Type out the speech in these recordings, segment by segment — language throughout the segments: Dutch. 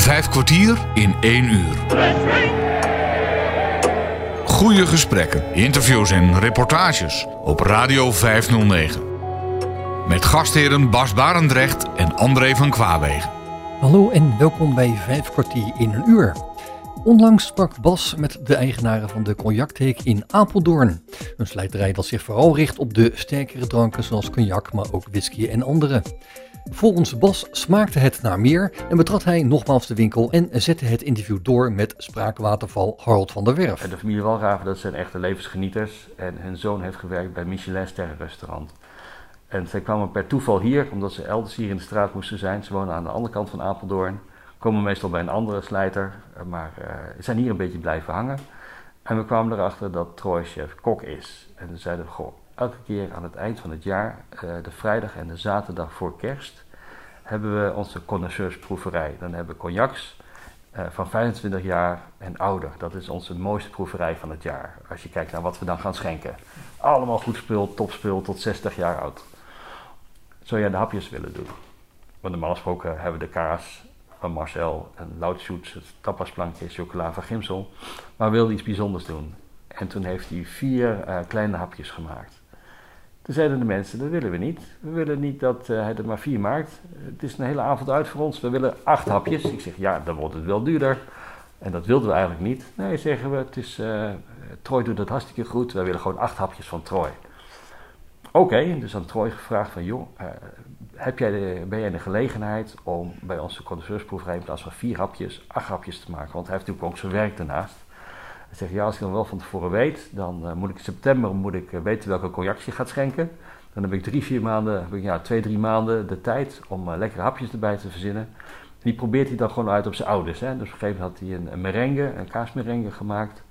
Vijf kwartier in één uur. Goede gesprekken, interviews en reportages op Radio 509. Met gastheren Bas Barendrecht en André van Kwaabegen. Hallo en welkom bij Vijf kwartier in een uur. Onlangs sprak Bas met de eigenaren van de Cognactheek in Apeldoorn. Een slijterij dat zich vooral richt op de sterkere dranken zoals cognac, maar ook whisky en andere. Volgens Bas smaakte het naar meer en betrad hij nogmaals de winkel en zette het interview door met spraakwaterval Harold van der Werf. De familie Walraven, dat zijn echte levensgenieters en hun zoon heeft gewerkt bij Michelin Sterrenrestaurant. En zij kwamen per toeval hier, omdat ze elders hier in de straat moesten zijn. Ze wonen aan de andere kant van Apeldoorn. Komen meestal bij een andere slijter, maar uh, zijn hier een beetje blijven hangen. En we kwamen erachter dat Troy chef kok is. En we zeiden, goh, elke keer aan het eind van het jaar, uh, de vrijdag en de zaterdag voor kerst, hebben we onze connoisseursproeverij. Dan hebben we cognacs uh, van 25 jaar en ouder. Dat is onze mooiste proeverij van het jaar. Als je kijkt naar wat we dan gaan schenken. Allemaal goed spul, topspul tot 60 jaar oud. Zou jij de hapjes willen doen? Want normaal gesproken hebben we de kaas van Marcel en Loudshoots, het tapasplankje, chocola van Gimsel. Maar wilde iets bijzonders doen. En toen heeft hij vier uh, kleine hapjes gemaakt. Toen zeiden de mensen, dat willen we niet. We willen niet dat uh, hij er maar vier maakt. Het is een hele avond uit voor ons. We willen acht hapjes. Ik zeg, ja, dan wordt het wel duurder. En dat wilden we eigenlijk niet. Nee, zeggen we, het is, uh, Troy doet dat hartstikke goed. Wij willen gewoon acht hapjes van Troy. Oké, dus aan Troy gevraagd van, joh, uh, heb jij ben jij in de gelegenheid om bij onze condenseursproeverij in plaats van vier hapjes, acht hapjes te maken? Want hij heeft natuurlijk ook zijn werk daarnaast. Hij zegt, ja, als ik dan wel van tevoren weet, dan uh, moet ik in september moet ik, uh, weten welke cognac gaat schenken. Dan heb ik drie, vier maanden, heb ik, ja, twee, drie maanden de tijd om uh, lekkere hapjes erbij te verzinnen. Die probeert hij dan gewoon uit op zijn ouders. Hè. Dus op een gegeven moment had hij een, een merengue, een kaasmerengue gemaakt.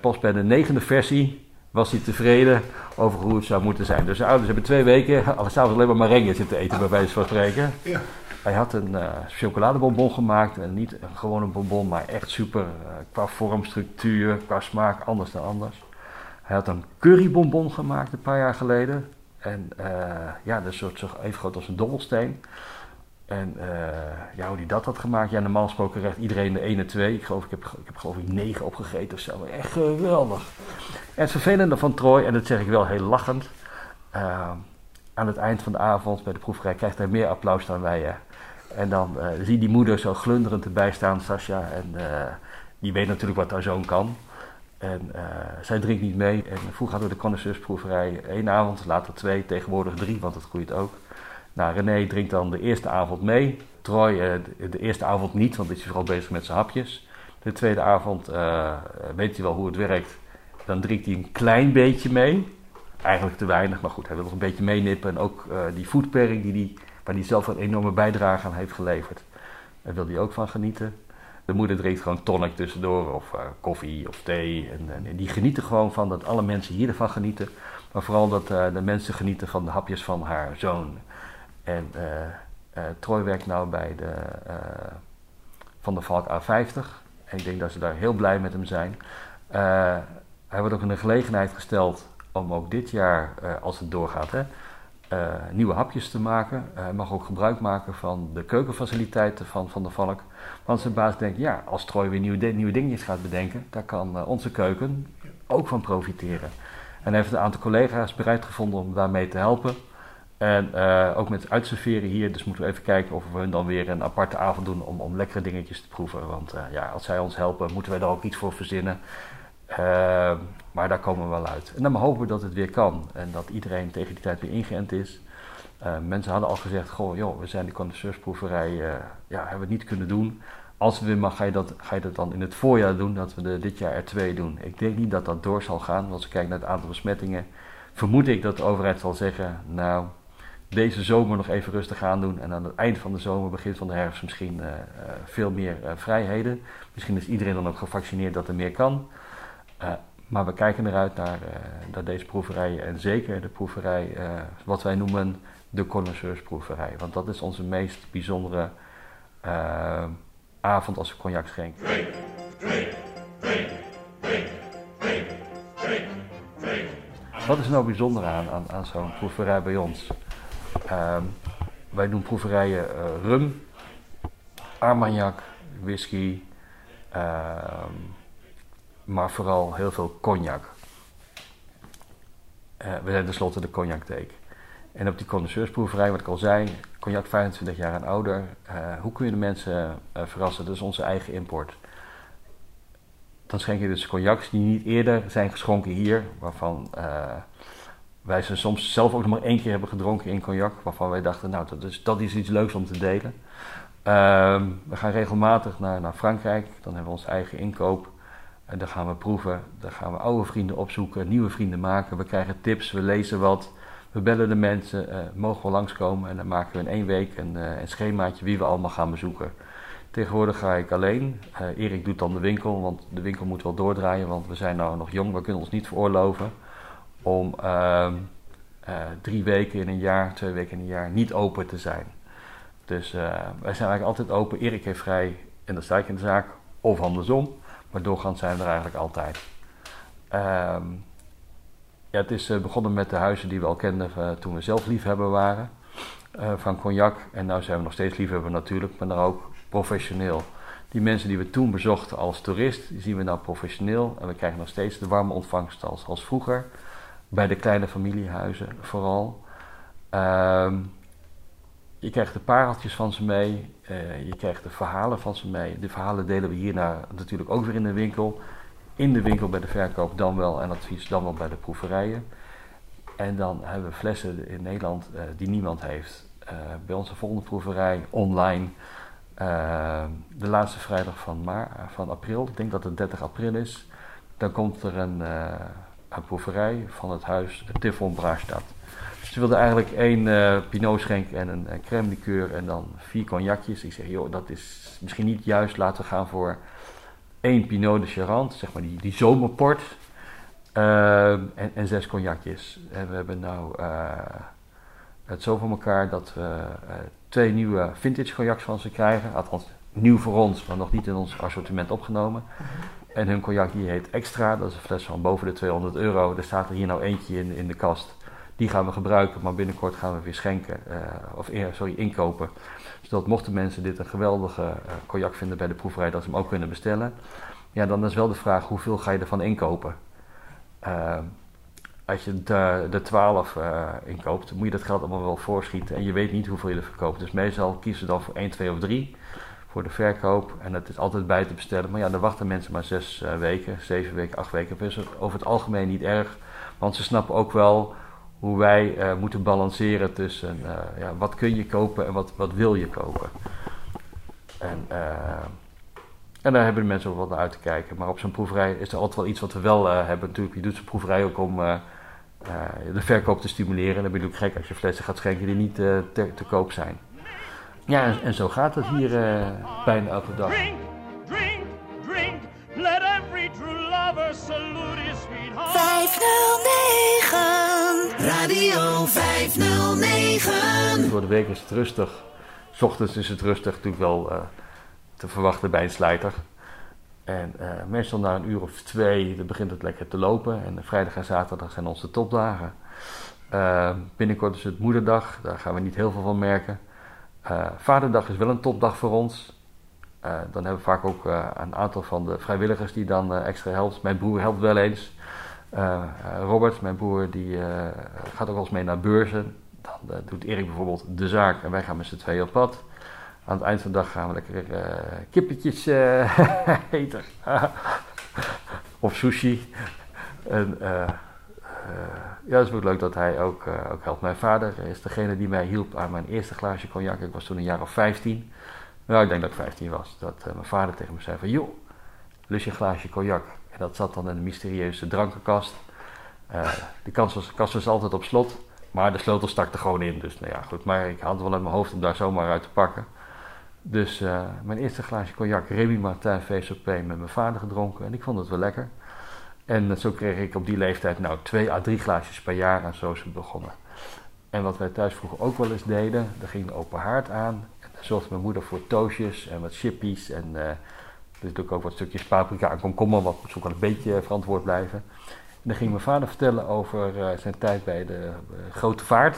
pas bij de negende versie was hij tevreden over hoe het zou moeten zijn. Dus de ouders hebben twee weken s'avonds alleen maar merengue zitten eten, bij wijze van spreken. Ja. Hij had een uh, chocoladebonbon gemaakt. En niet een gewone bonbon, maar echt super. Uh, qua vorm, structuur, qua smaak, anders dan anders. Hij had een currybonbon gemaakt een paar jaar geleden. En uh, ja, dat is soort, even groot als een dobbelsteen. En ja, hoe hij dat had gemaakt. Ja, normaal gesproken recht iedereen de 1 en 2. Ik geloof, ik heb, ik heb geloof ik 9 opgegeten of zo. Echt geweldig. En het vervelende van Troy, en dat zeg ik wel heel lachend. aan het eind van de avond bij de proeverij krijgt hij meer applaus dan wij. En dan uh, zie die moeder zo glunderend erbij staan, Sascha. En uh, die weet natuurlijk wat haar zoon kan. En uh, zij drinkt niet mee. En vroeger hadden we de connoisseursproeverij één avond, later twee, tegenwoordig drie, want het groeit ook. Nou, René drinkt dan de eerste avond mee. Troy de, de, eerste avond niet, want is hij vooral bezig met zijn hapjes. De tweede avond weet hij wel hoe het werkt. Dan drinkt hij een klein beetje mee. Eigenlijk te weinig, maar goed, hij wil nog een beetje meenippen. En ook die voetpering die hij waar hij zelf een enorme bijdrage aan heeft geleverd. Daar wil hij ook van genieten. De moeder drinkt gewoon tonic tussendoor, of uh, koffie of thee. En, en, die genieten gewoon van dat alle mensen hier ervan genieten. Maar vooral dat uh, de mensen genieten van de hapjes van haar zoon. En uh, Troy werkt nou bij de Van de Valk A50. En ik denk dat ze daar heel blij met hem zijn. hij wordt ook in de gelegenheid gesteld om ook dit jaar, als het doorgaat, hè, uh, nieuwe hapjes te maken. Uh, hij mag ook gebruik maken van de keukenfaciliteiten van Van der Valk. Want zijn baas denkt, ja, als Troy weer nieuwe, nieuwe dingetjes gaat bedenken, daar kan uh, onze keuken ook van profiteren. En hij heeft een aantal collega's bereid gevonden om daarmee te helpen. En ook met uitserveren hier, dus moeten we even kijken of we hun dan weer een aparte avond doen om, om lekkere dingetjes te proeven. Want ja, als zij ons helpen, moeten wij daar ook iets voor verzinnen. Uh, maar daar komen we wel uit. En dan hopen we dat het weer kan. En dat iedereen tegen die tijd weer ingeënt is. Uh, mensen hadden al gezegd, goh, joh, we zijn die condenseursproeverij, uh, ja, hebben we niet kunnen doen. Als het weer mag, ga je, dat, ga je dat dan in het voorjaar doen, dat we de, dit jaar er twee doen. Ik denk niet dat dat door zal gaan, want als ik kijk naar het aantal besmettingen, vermoed ik dat de overheid zal zeggen, nou, deze zomer nog even rustig aan doen en aan het eind van de zomer, begin van de herfst misschien uh, veel meer vrijheden. Misschien is iedereen dan ook gevaccineerd dat er meer kan. Uh, maar we kijken eruit naar, uh, naar, deze proeverij en zeker de proeverij, uh, wat wij noemen de connoisseursproeverij. Want dat is onze meest bijzondere avond als we cognac schenken. Drink, drink, drink. Wat is nou bijzonder aan, aan, zo'n proeverij bij ons? wij doen proeverijen rum, Armagnac, whisky, ehm, maar vooral heel veel cognac. Uh, we zijn tenslotte de cognac-teek. En op die condenseursproeverij, wat ik al zei, cognac 25 jaar en ouder. Uh, hoe kun je de mensen uh, verrassen? Dat is onze eigen import. Dan schenk je dus cognacs die niet eerder zijn geschonken hier, waarvan wij ze soms zelf ook nog maar één keer hebben gedronken in cognac, waarvan wij dachten, nou, dat is, dat is iets leuks om te delen. Ehm, we gaan regelmatig naar, naar Frankrijk, dan hebben we onze eigen inkoop. En dan gaan we proeven, dan gaan we oude vrienden opzoeken, nieuwe vrienden maken. We krijgen tips, we lezen wat, we bellen de mensen, uh, mogen we langskomen. En dan maken we in één week een, uh, een schemaatje wie we allemaal gaan bezoeken. Tegenwoordig ga ik alleen. Uh, Erik doet dan de winkel, want de winkel moet wel doordraaien, want we zijn nou nog jong, we kunnen ons niet veroorloven om ehm, drie weken in een jaar, twee weken in een jaar niet open te zijn. Dus wij zijn eigenlijk altijd open. Erik heeft vrij en dan sta ik in de zaak, of andersom. Maar doorgaans zijn er eigenlijk altijd. Ehm, ja, het is begonnen met de huizen die we al kenden toen we zelf liefhebber waren van cognac. En nu zijn we nog steeds liefhebber natuurlijk, maar dan ook professioneel. Die mensen die we toen bezochten als toerist, zien we nou professioneel. En we krijgen nog steeds de warme ontvangst als, als vroeger. Bij de kleine familiehuizen vooral. Ehm, je krijgt de pareltjes van ze mee. Uh, je krijgt de verhalen van ze mee. De verhalen delen we hierna natuurlijk ook weer in de winkel. In de winkel bij de verkoop dan wel en advies dan wel bij de proeverijen. En dan hebben we flessen in Nederland uh, die niemand heeft. Uh, bij onze volgende proeverij online de laatste vrijdag van, maar, van april, ik denk dat het 30 april is, dan komt er een, een proeverij van het huis Tiffon Braastad. Ze wilden eigenlijk één uh, Pinot schenken en een, een crème liqueur en dan vier cognacjes. Ik zeg, joh, dat is misschien niet juist. Laten we gaan voor één Pinot de Charente, zeg maar die, die zomerport. Uh, en, en, zes cognacjes. En we hebben nou het zo voor elkaar dat we twee nieuwe vintage cognacs van ze krijgen. Althans, nieuw voor ons, maar nog niet in ons assortiment opgenomen. En hun cognac die heet Extra, dat is een fles van boven de 200 euro. Er staat er hier nou eentje in, in de kast. Die gaan we gebruiken, maar binnenkort gaan we weer schenken, uh, of sorry, inkopen. Zodat mochten mensen dit een geweldige uh, cognac vinden bij de proeverij, dat ze hem ook kunnen bestellen. Ja, dan is wel de vraag, hoeveel ga je ervan inkopen? Uh, als je de, de 12 uh, inkoopt, moet je dat geld allemaal wel voorschieten. En je weet niet hoeveel je er verkoopt. Dus meestal kiezen we dan voor 1, 2 of 3 voor de verkoop. En dat is altijd bij te bestellen. Maar ja, dan wachten mensen maar 6 uh, weken, 7 weken, 8 weken. Dat is over het algemeen niet erg. Want ze snappen ook wel hoe wij uh, moeten balanceren tussen ja, wat kun je kopen en wat, wat wil je kopen. En, en daar hebben de mensen ook wat naar uit te kijken. Maar op zo'n proeverij is er altijd wel iets wat we wel hebben. Natuurlijk, je doet zo'n proeverij ook om uh, de verkoop te stimuleren. En dan ben je ook gek als je flessen gaat schenken die niet uh, te, te, koop zijn. Ja, en, en zo gaat het hier uh, bijna elke dag. Drink, drink, drink. Let every true lover salute his sweetheart. 509 Radio 509 Door de week is het rustig. S ochtends is het rustig, natuurlijk wel te verwachten bij een slijter. En uh, meestal na een uur of twee dan begint het lekker te lopen. En vrijdag en zaterdag zijn onze topdagen. Uh, binnenkort is het moederdag, daar gaan we niet heel veel van merken. Vaderdag is wel een topdag voor ons. dan hebben we vaak ook een aantal van de vrijwilligers die dan extra helpt. Mijn broer helpt wel eens. Robert, mijn broer, die gaat ook wel eens mee naar beurzen. Dan doet Erik bijvoorbeeld de zaak en wij gaan met z'n tweeën op pad. Aan het eind van de dag gaan we lekker kippetjes eten. of sushi. En, ja, het is ook leuk dat hij ook, ook helpt. Mijn vader is degene die mij hielp aan mijn eerste glaasje cognac. Ik was toen een jaar of 15. Nou, ik denk dat ik 15 was. Dat mijn vader tegen me zei van... joh, lus je een glaasje cognac. Dat zat dan in een mysterieuze drankenkast. kast was, kast was altijd op slot. Maar de sleutel stak er gewoon in. Dus nou ja, goed. Maar ik had het wel uit mijn hoofd om daar zomaar uit te pakken. Dus uh, mijn eerste glaasje cognac, Remy Martin VSOP, met mijn vader gedronken. En ik vond het wel lekker. En zo kreeg ik op die leeftijd nou twee à drie glaasjes per jaar en zo is het begonnen. En wat wij thuis vroeger ook wel eens deden, er ging de open haard aan. En zorgde mijn moeder voor toastjes en wat chippies. En uh, er natuurlijk ook wat stukjes paprika en komkommer, wat ook wel een beetje verantwoord blijven. En dan ging mijn vader vertellen over uh, zijn tijd bij de grote vaart.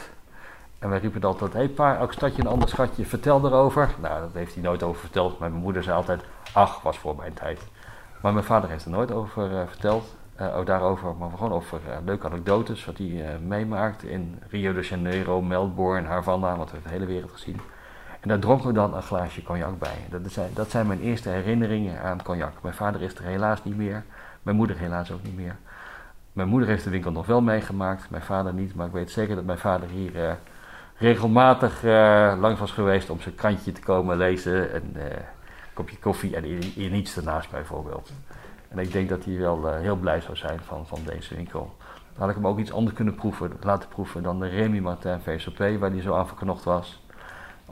En wij riepen altijd, hé hey, pa, elk stadje een ander schatje, vertel erover. Nou, dat heeft hij nooit over verteld. Maar mijn moeder zei altijd, ach, was voor mijn tijd. Maar mijn vader heeft er nooit over uh, verteld. Ook daarover, maar gewoon over leuke anekdotes. Wat hij meemaakt in Rio de Janeiro, Melbourne, Havana. Wat we de hele wereld gezien. En daar dronken we dan een glaasje cognac bij. Dat zijn, dat zijn mijn eerste herinneringen aan cognac. Mijn vader is er helaas niet meer. Mijn moeder helaas ook niet meer. Mijn moeder heeft de winkel nog wel meegemaakt. Mijn vader niet. Maar ik weet zeker dat mijn vader hier regelmatig langs was geweest om zijn krantje te komen lezen. En kopje koffie en hier niets ernaast bijvoorbeeld. En ik denk dat hij wel uh, heel blij zou zijn van, van deze winkel. Dan had ik hem ook iets anders kunnen proeven, laten proeven dan de Remy Martin VSOP, waar hij zo aan verknocht was.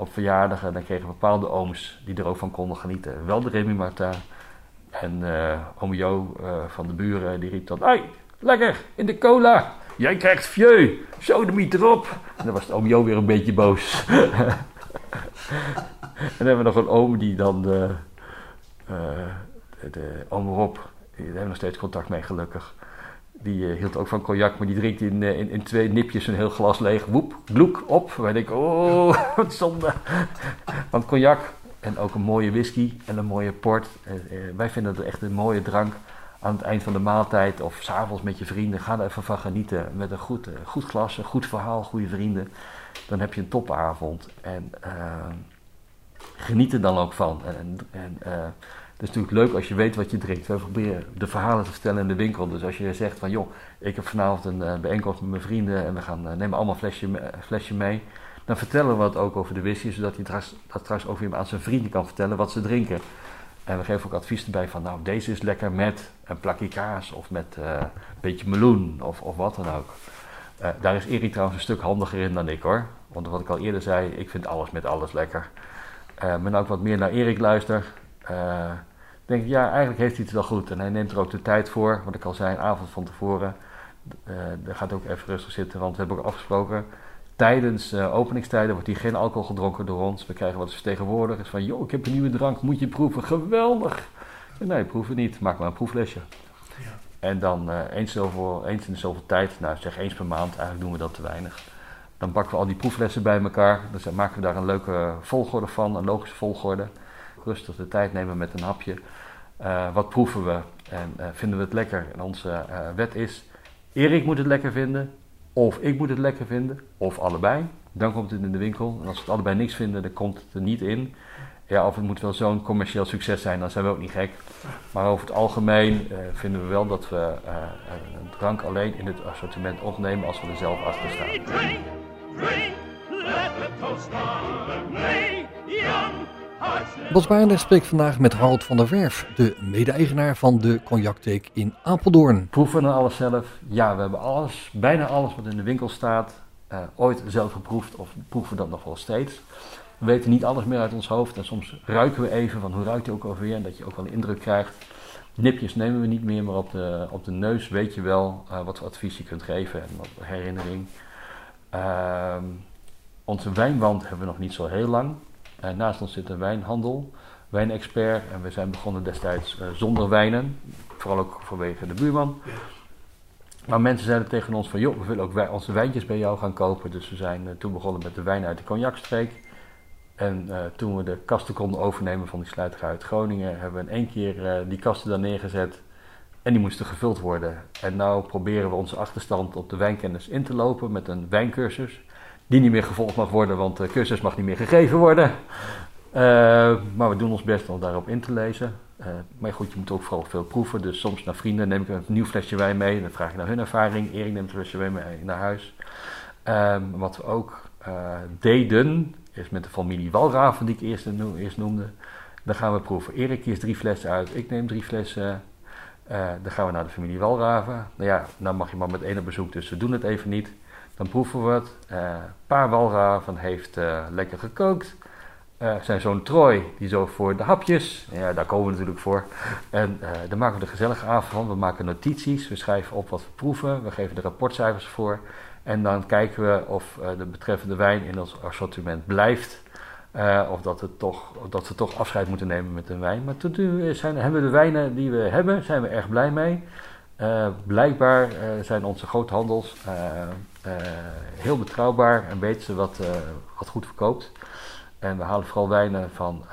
Op verjaardagen, dan kregen bepaalde ooms die er ook van konden genieten. Wel de Remy Martin. En uh, oom Jo uh, van de buren, die riep dan, hey, lekker, in de cola. Jij krijgt vieux, zo de miet erop. En dan was de oom Jo weer een beetje boos. en dan hebben we nog een oom die dan, de, de, de oom Rob, daar hebben we nog steeds contact mee gelukkig. Die uh, hield ook van cognac, maar die drinkt in, uh, in, in, twee nipjes een heel glas leeg. Woep, bloek, op. Wij denken, oh, wat zonde. Want cognac en ook een mooie whisky en een mooie port. wij vinden het echt een mooie drank aan het eind van de maaltijd of s'avonds met je vrienden. Ga er even van genieten. Met een goed, goed glas, een goed verhaal, goede vrienden. Dan heb je een topavond. En geniet er dan ook van. En, het is natuurlijk leuk als je weet wat je drinkt. We proberen de verhalen te vertellen in de winkel. Dus als je zegt van joh, ik heb vanavond een uh, bijeenkomst met mijn vrienden en we gaan uh, nemen allemaal een flesje, flesje mee. Dan vertellen we wat ook over de whisky, zodat hij dat straks ook weer aan zijn vrienden kan vertellen wat ze drinken. En we geven ook advies erbij van nou deze is lekker met een plakje kaas of met een beetje meloen of, of wat dan ook. daar is Erik trouwens een stuk handiger in dan ik hoor. Want wat ik al eerder zei, ik vind alles met alles lekker. Maar nou ik wat meer naar Erik luister, denk ik, ja, eigenlijk heeft hij het wel goed. En hij neemt er ook de tijd voor, wat ik al zei, een avond van tevoren. Uh, daar gaat ook even rustig zitten, want we hebben ook afgesproken. Tijdens openingstijden wordt hier geen alcohol gedronken door ons. We krijgen wat vertegenwoordigers van, joh, ik heb een nieuwe drank, moet je proeven. Geweldig! Nee, proef het niet, maak maar een proeflesje. Ja. En dan eens, zoveel, eens in zoveel tijd, nou zeg eens per maand, eigenlijk doen we dat te weinig. Dan pakken we al die proeflessen bij elkaar. Dan maken we daar een leuke volgorde van, een logische volgorde. Rustig de tijd nemen met een hapje. Uh, wat proeven we en uh, vinden we het lekker? En onze uh, wet is: Erik moet het lekker vinden, of ik moet het lekker vinden, of allebei. Dan komt het in de winkel. En als we het allebei niks vinden, dan komt het er niet in. Ja, of het moet wel zo'n commercieel succes zijn, dan zijn we ook niet gek. Maar over het algemeen vinden we wel dat we een drank alleen in het assortiment opnemen als we er zelf achter staan. Bosbaarder spreekt vandaag met Harold van der Werf, de mede-eigenaar van de Cognactheek in Apeldoorn. Proeven we alles zelf? Ja, we hebben alles, bijna alles wat in de winkel staat, uh, ooit zelf geproefd of proeven dat nog wel steeds. We weten niet alles meer uit ons hoofd en soms ruiken we even van hoe ruikt hij ook alweer en dat je ook wel een indruk krijgt. Nipjes nemen we niet meer, maar op de, op de neus weet je wel uh, wat voor advies je kunt geven en wat herinnering. Uh, onze wijnwand hebben we nog niet zo heel lang. Uh, naast ons zit een wijnhandel, wijnexpert. En we zijn begonnen destijds uh, zonder wijnen. Vooral ook vanwege de buurman. Maar mensen zeiden tegen ons van, joh, we willen ook onze wijntjes bij jou gaan kopen. Dus we zijn uh, toen begonnen met de wijn uit de cognacstreek. En toen we de kasten konden overnemen van die sluiter uit Groningen, hebben we in één keer die kasten daar neergezet. En die moesten gevuld worden. En nu proberen we onze achterstand op de wijnkennis in te lopen met een wijncursus die niet meer gevolgd mag worden, want de cursus mag niet meer gegeven worden. Uh, maar we doen ons best om daarop in te lezen. Uh, maar goed, je moet ook vooral veel proeven. Dus soms naar vrienden neem ik een nieuw flesje wijn mee. Dan vraag ik naar hun ervaring. Erik neemt een flesje wijn mee naar huis. Uh, wat we ook eh, deden, is met de familie Walraven die ik eerst, eerst noemde. Dan gaan we proeven. Erik kiest drie flessen uit. Ik neem drie flessen. dan gaan we naar de familie Walraven. Nou ja, nou mag je maar met één op bezoek, dus we doen het even niet. Dan proeven we het. Een uh, paar walraven heeft uh, lekker gekookt. Uh, zijn zo'n Troy, die zo voor de hapjes. Ja, daar komen we natuurlijk voor. En uh, daar maken we de gezellige avond van. We maken notities, we schrijven op wat we proeven. We geven de rapportcijfers voor. En dan kijken we of de betreffende wijn in ons assortiment blijft. of dat, het toch, dat we toch afscheid moeten nemen met een wijn. Maar tot nu zijn, hebben we de wijnen die we hebben, zijn we erg blij mee. Blijkbaar zijn onze groothandels heel betrouwbaar en weten ze wat, wat goed verkoopt. En we halen vooral wijnen van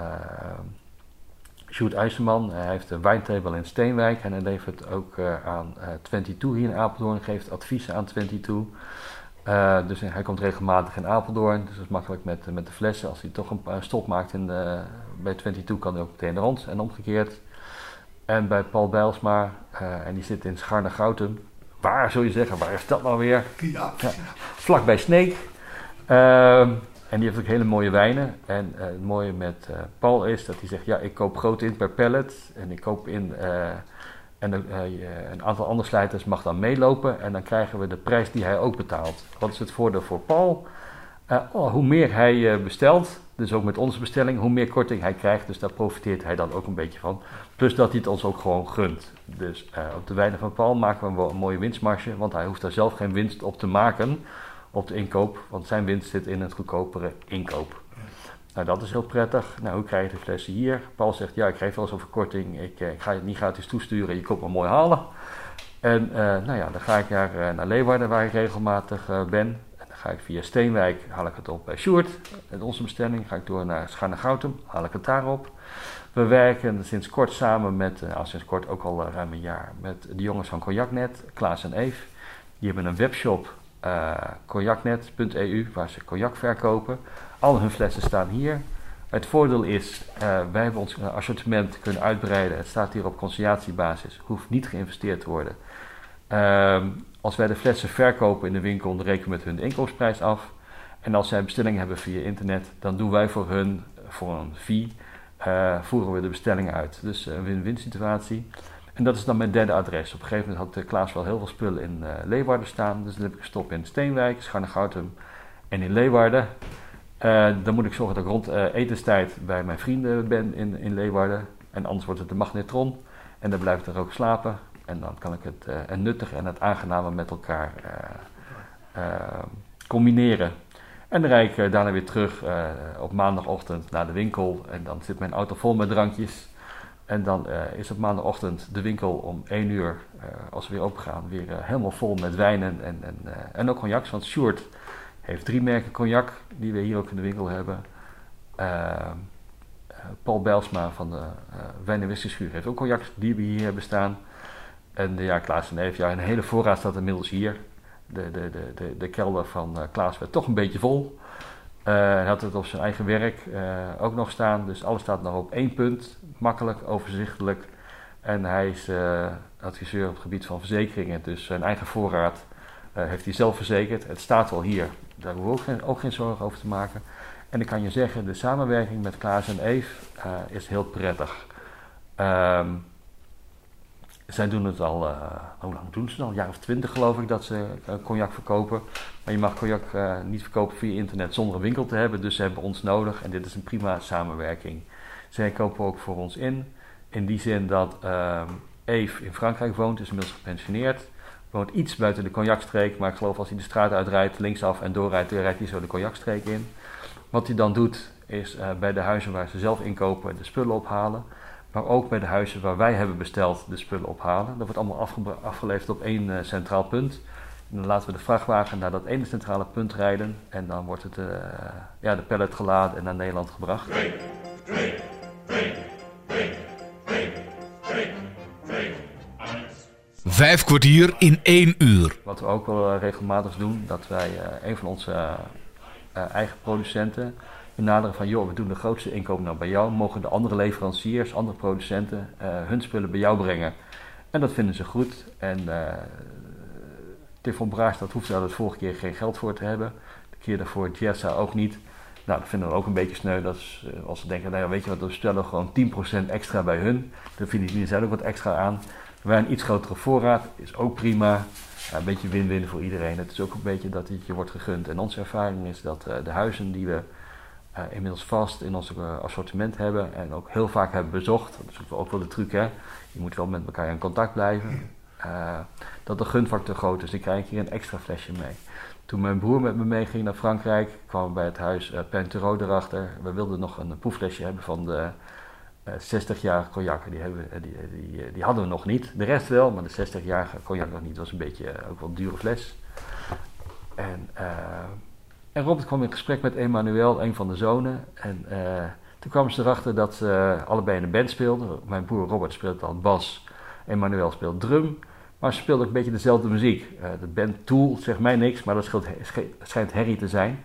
Sjoerd IJzerman. Hij heeft een wijntable in Steenwijk en hij levert ook aan 22 hier in Apeldoorn, geeft adviezen aan 22. Uh, dus hij komt regelmatig in Apeldoorn, dus dat is makkelijk met, met de flessen. Als hij toch een stop maakt in de, bij 22 kan hij ook meteen rond en omgekeerd. En bij Paul Bijlsma, uh, en die zit in Scharne-Goutem. Waar zul je zeggen, waar is dat nou weer? Ja. ja vlak bij Sneek. Uh, en die heeft ook hele mooie wijnen. En uh, het mooie met Paul is dat hij zegt, ja ik koop groot in per pallet. En ik koop in en een aantal andere slijters mag dan meelopen en dan krijgen we de prijs die hij ook betaalt. Wat is het voordeel voor Paul? Oh, hoe meer hij bestelt, dus ook met onze bestelling, hoe meer korting hij krijgt. Dus daar profiteert hij dan ook een beetje van. Plus dat hij het ons ook gewoon gunt. Dus op de wijnen van Paul maken we een mooie winstmarge, want hij hoeft daar zelf geen winst op te maken op de inkoop, want zijn winst zit in het goedkopere inkoop. Nou, dat is heel prettig. Nou, hoe krijg je de flessen hier? Paul zegt, ja, ik geef wel eens een verkorting. Ik, eh, ik ga je niet gratis toesturen, je komt me mooi halen. En uh, nou ja, dan ga ik naar, naar Leeuwarden, waar ik regelmatig ben. Via Steenwijk, haal ik het op bij Sjoerd. En onze bestemming ga ik door naar Scharne-Goutem, haal ik het daarop. We werken sinds kort samen met, uh, sinds kort ook al ruim een jaar, met de jongens van Cognacnet, Klaas en Eve. Die hebben een webshop, cognacnet.eu, waar ze cognac verkopen. Al hun flessen staan hier. Het voordeel is, uh, wij hebben ons assortiment kunnen uitbreiden. Het staat hier op conciliatiebasis, hoeft niet geïnvesteerd te worden. Uh, als wij de flessen verkopen in de winkel, dan rekenen we met hun inkoopprijs af. En als zij bestellingen hebben via internet, dan doen wij voor hun, voor een fee, uh, voeren we de bestellingen uit. Dus een win-win situatie. En dat is dan mijn derde adres. Op een gegeven moment had Klaas wel heel veel spullen in uh, Leeuwarden staan. Dus dan heb ik gestopt in Steenwijk, Scharnegoutum en in Leeuwarden. Dan moet ik zorgen dat ik rond uh, etenstijd bij mijn vrienden ben in, in Leeuwarden. En anders wordt het de magnetron. En dan blijf ik er ook slapen. En dan kan ik het uh, en nuttige en het aangename met elkaar combineren. En dan rijd ik daarna weer terug op maandagochtend naar de winkel. En dan zit mijn auto vol met drankjes. En dan is op maandagochtend de winkel om 1 uur, als we weer opgaan, weer helemaal vol met wijnen en, en, en ook cognacs. Want Sjoerd heeft drie merken cognac die we hier ook in de winkel hebben. Paul Belsma van de uh, Wijn en heeft ook cognac die we hier hebben staan. En de ja, Klaas en Eve, ja, een hele voorraad staat inmiddels hier. De, de, de, de, de kelder van uh, Klaas werd toch een beetje vol. Uh, hij had het op zijn eigen werk ook nog staan. Dus alles staat nog op één punt. Makkelijk, overzichtelijk. En hij is adviseur op het gebied van verzekeringen. Dus zijn eigen voorraad heeft hij zelf verzekerd. Het staat wel hier daar hoeven we ook geen, ook geen zorgen over te maken. En ik kan je zeggen, de samenwerking met Klaas en Eve is heel prettig. Um, zij doen het al, uh, hoe lang doen ze al? Een jaar of twintig geloof ik dat ze uh, cognac verkopen. Maar je mag cognac niet verkopen via internet zonder een winkel te hebben. Dus ze hebben ons nodig en dit is een prima samenwerking. Zij kopen ook voor ons in. In die zin dat ehm, Eve in Frankrijk woont, is inmiddels gepensioneerd woont iets buiten de cognacstreek, maar ik geloof als hij de straat uitrijdt, linksaf en doorrijdt, dan rijdt hij zo de cognacstreek in. Wat hij dan doet, is bij de huizen waar ze zelf inkopen de spullen ophalen. Maar ook bij de huizen waar wij hebben besteld de spullen ophalen. Dat wordt allemaal afgeleverd op één uh, centraal punt. En dan laten we de vrachtwagen naar dat ene centrale punt rijden. En dan wordt het, uh, ja, de pallet geladen en naar Nederland gebracht. Vijf kwartier in één uur. Wat we ook wel eh, regelmatig doen, dat wij uh, een van onze eigen producenten benaderen van joh, we doen de grootste inkoop nou bij jou, mogen de andere leveranciers, andere producenten hun spullen bij jou brengen. En dat vinden ze goed. En uh, Tifon Braas, dat hoeft daar de vorige keer geen geld voor te hebben. De keer daarvoor Jessa ook niet. Nou, dat vinden we ook een beetje sneu. Dat is, als ze denken, nou ja, weet je wat, we stellen gewoon 10% extra bij hun. Dan vinden die zelf ook wat extra aan. Wij een iets grotere voorraad is ook prima. een beetje win-win voor iedereen. Het is ook een beetje dat het je wordt gegund. En onze ervaring is dat de huizen die we uh, inmiddels vast in ons uh, assortiment hebben en ook heel vaak hebben bezocht, dat is ook wel de truc hè, je moet wel met elkaar in contact blijven, dat de gunfactor groot is. Ik krijg hier een extra flesje mee. Toen mijn broer met me meeging naar Frankrijk, kwamen we bij het huis uh, Pentero erachter. We wilden nog een proefflesje hebben van de 60-jarige cognac, die, hebben, die, die, hadden we nog niet. De rest wel, maar de 60-jarige cognac nog niet. Dat was een beetje ook wel een dure fles. En, en Robert kwam in gesprek met Emmanuel, een van de zonen. En toen kwamen ze erachter dat ze allebei in een band speelden. Mijn broer Robert speelt dan bas, Emmanuel speelt drum. Maar ze speelden ook een beetje dezelfde muziek. Uh, de band Tool zegt mij niks, maar dat schijnt Harry te zijn.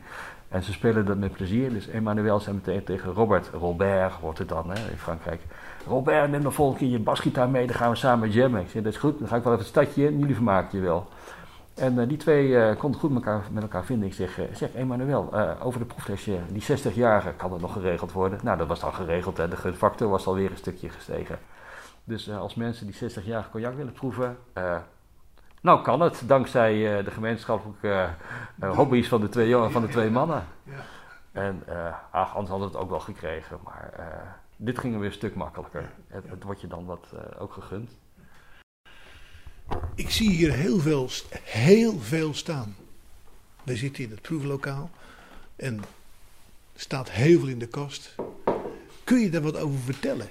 En ze spelen dat met plezier. Dus Emmanuel zei meteen tegen Robert, Robert wordt het dan hè, in Frankrijk. Robert, neem de volgende keer je basgitaar mee, dan gaan we samen jammen. Ik zei, dat is goed, dan ga ik wel even het stadje in, jullie vermaken je wel. En uh, die twee uh, konden goed elkaar, met elkaar vinden. Ik zeg, uh, zeg Emmanuel, over de proeflesje, die 60-jarige, kan dat nog geregeld worden? Nou, dat was dan geregeld, hè. de gunfactor was alweer een stukje gestegen. Dus als mensen die 60-jarige cognac willen proeven, nou kan het, dankzij de gemeenschappelijke hobby's van de twee, van de twee mannen. En ach, anders hadden we het ook wel gekregen, maar dit ging weer een stuk makkelijker. Het, het wordt je dan wat ook gegund. Ik zie hier heel veel, heel veel staan. We zitten in het proeflokaal en er staat heel veel in de kast. Kun je daar wat over vertellen?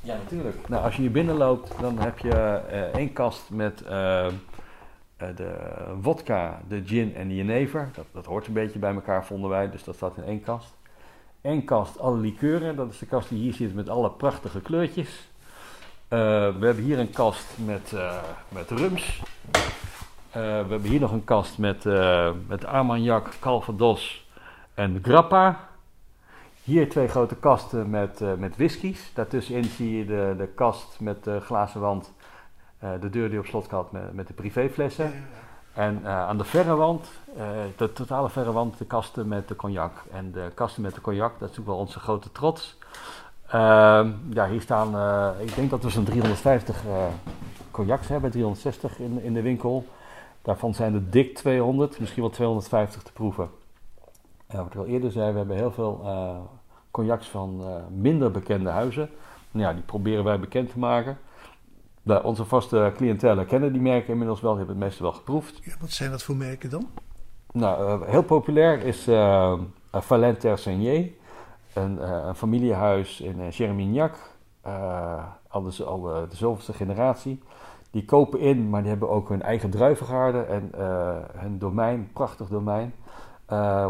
Ja, natuurlijk. Nou, als je hier binnenloopt, dan heb je uh, één kast met uh, de vodka, de gin en de jenever. Dat, dat hoort een beetje bij elkaar, vonden wij, dus dat staat in één kast. Eén kast alle likeuren, dat is de kast die hier zit met alle prachtige kleurtjes. Uh, we hebben hier een kast met, uh, met rums. Uh, we hebben hier nog een kast met, met Armagnac, Calvados en Grappa. Hier twee grote kasten met, met whiskies. Daartussenin zie je de, de kast met de glazen wand. de deur die op slot gaat met, met de privéflessen. En aan de verre wand, de totale verre wand, de kasten met de cognac. En de kasten met de cognac, dat is natuurlijk wel onze grote trots. Uh, ja, hier staan, uh, ik denk dat we zo'n 350 uh, cognacs hebben, 360 in, in de winkel. Daarvan zijn er dik 200, misschien wel 250 te proeven. wat ik al eerder zei, we hebben heel veel uh, cognacs van minder bekende huizen. Nou ja, die proberen wij bekend te maken. Onze vaste cliëntelen kennen die merken inmiddels wel, die hebben het meeste wel geproefd. Ja, wat zijn dat voor merken dan? Nou, heel populair is uh, Valent Tersenier een, uh, een familiehuis in uh, Chermignac, uh, al, de, al de, zoveelste generatie. Die kopen in, maar die hebben ook hun eigen druivengaarden en hun domein, prachtig domein,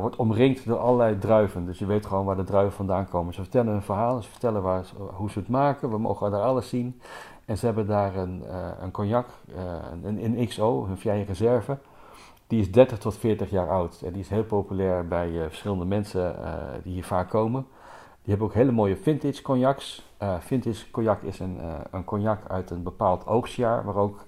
wordt omringd door allerlei druiven. Dus je weet gewoon waar de druiven vandaan komen. Ze vertellen een verhaal, ze vertellen waar, hoe ze het maken, we mogen daar alles zien. En ze hebben daar een, een cognac, een, een XO, hun vrije reserve. Die is 30 tot 40 jaar oud en die is heel populair bij verschillende mensen die hier vaak komen. Die hebben ook hele mooie vintage cognacs. Uh, vintage cognac is een, een cognac uit een bepaald oogstjaar, waar ook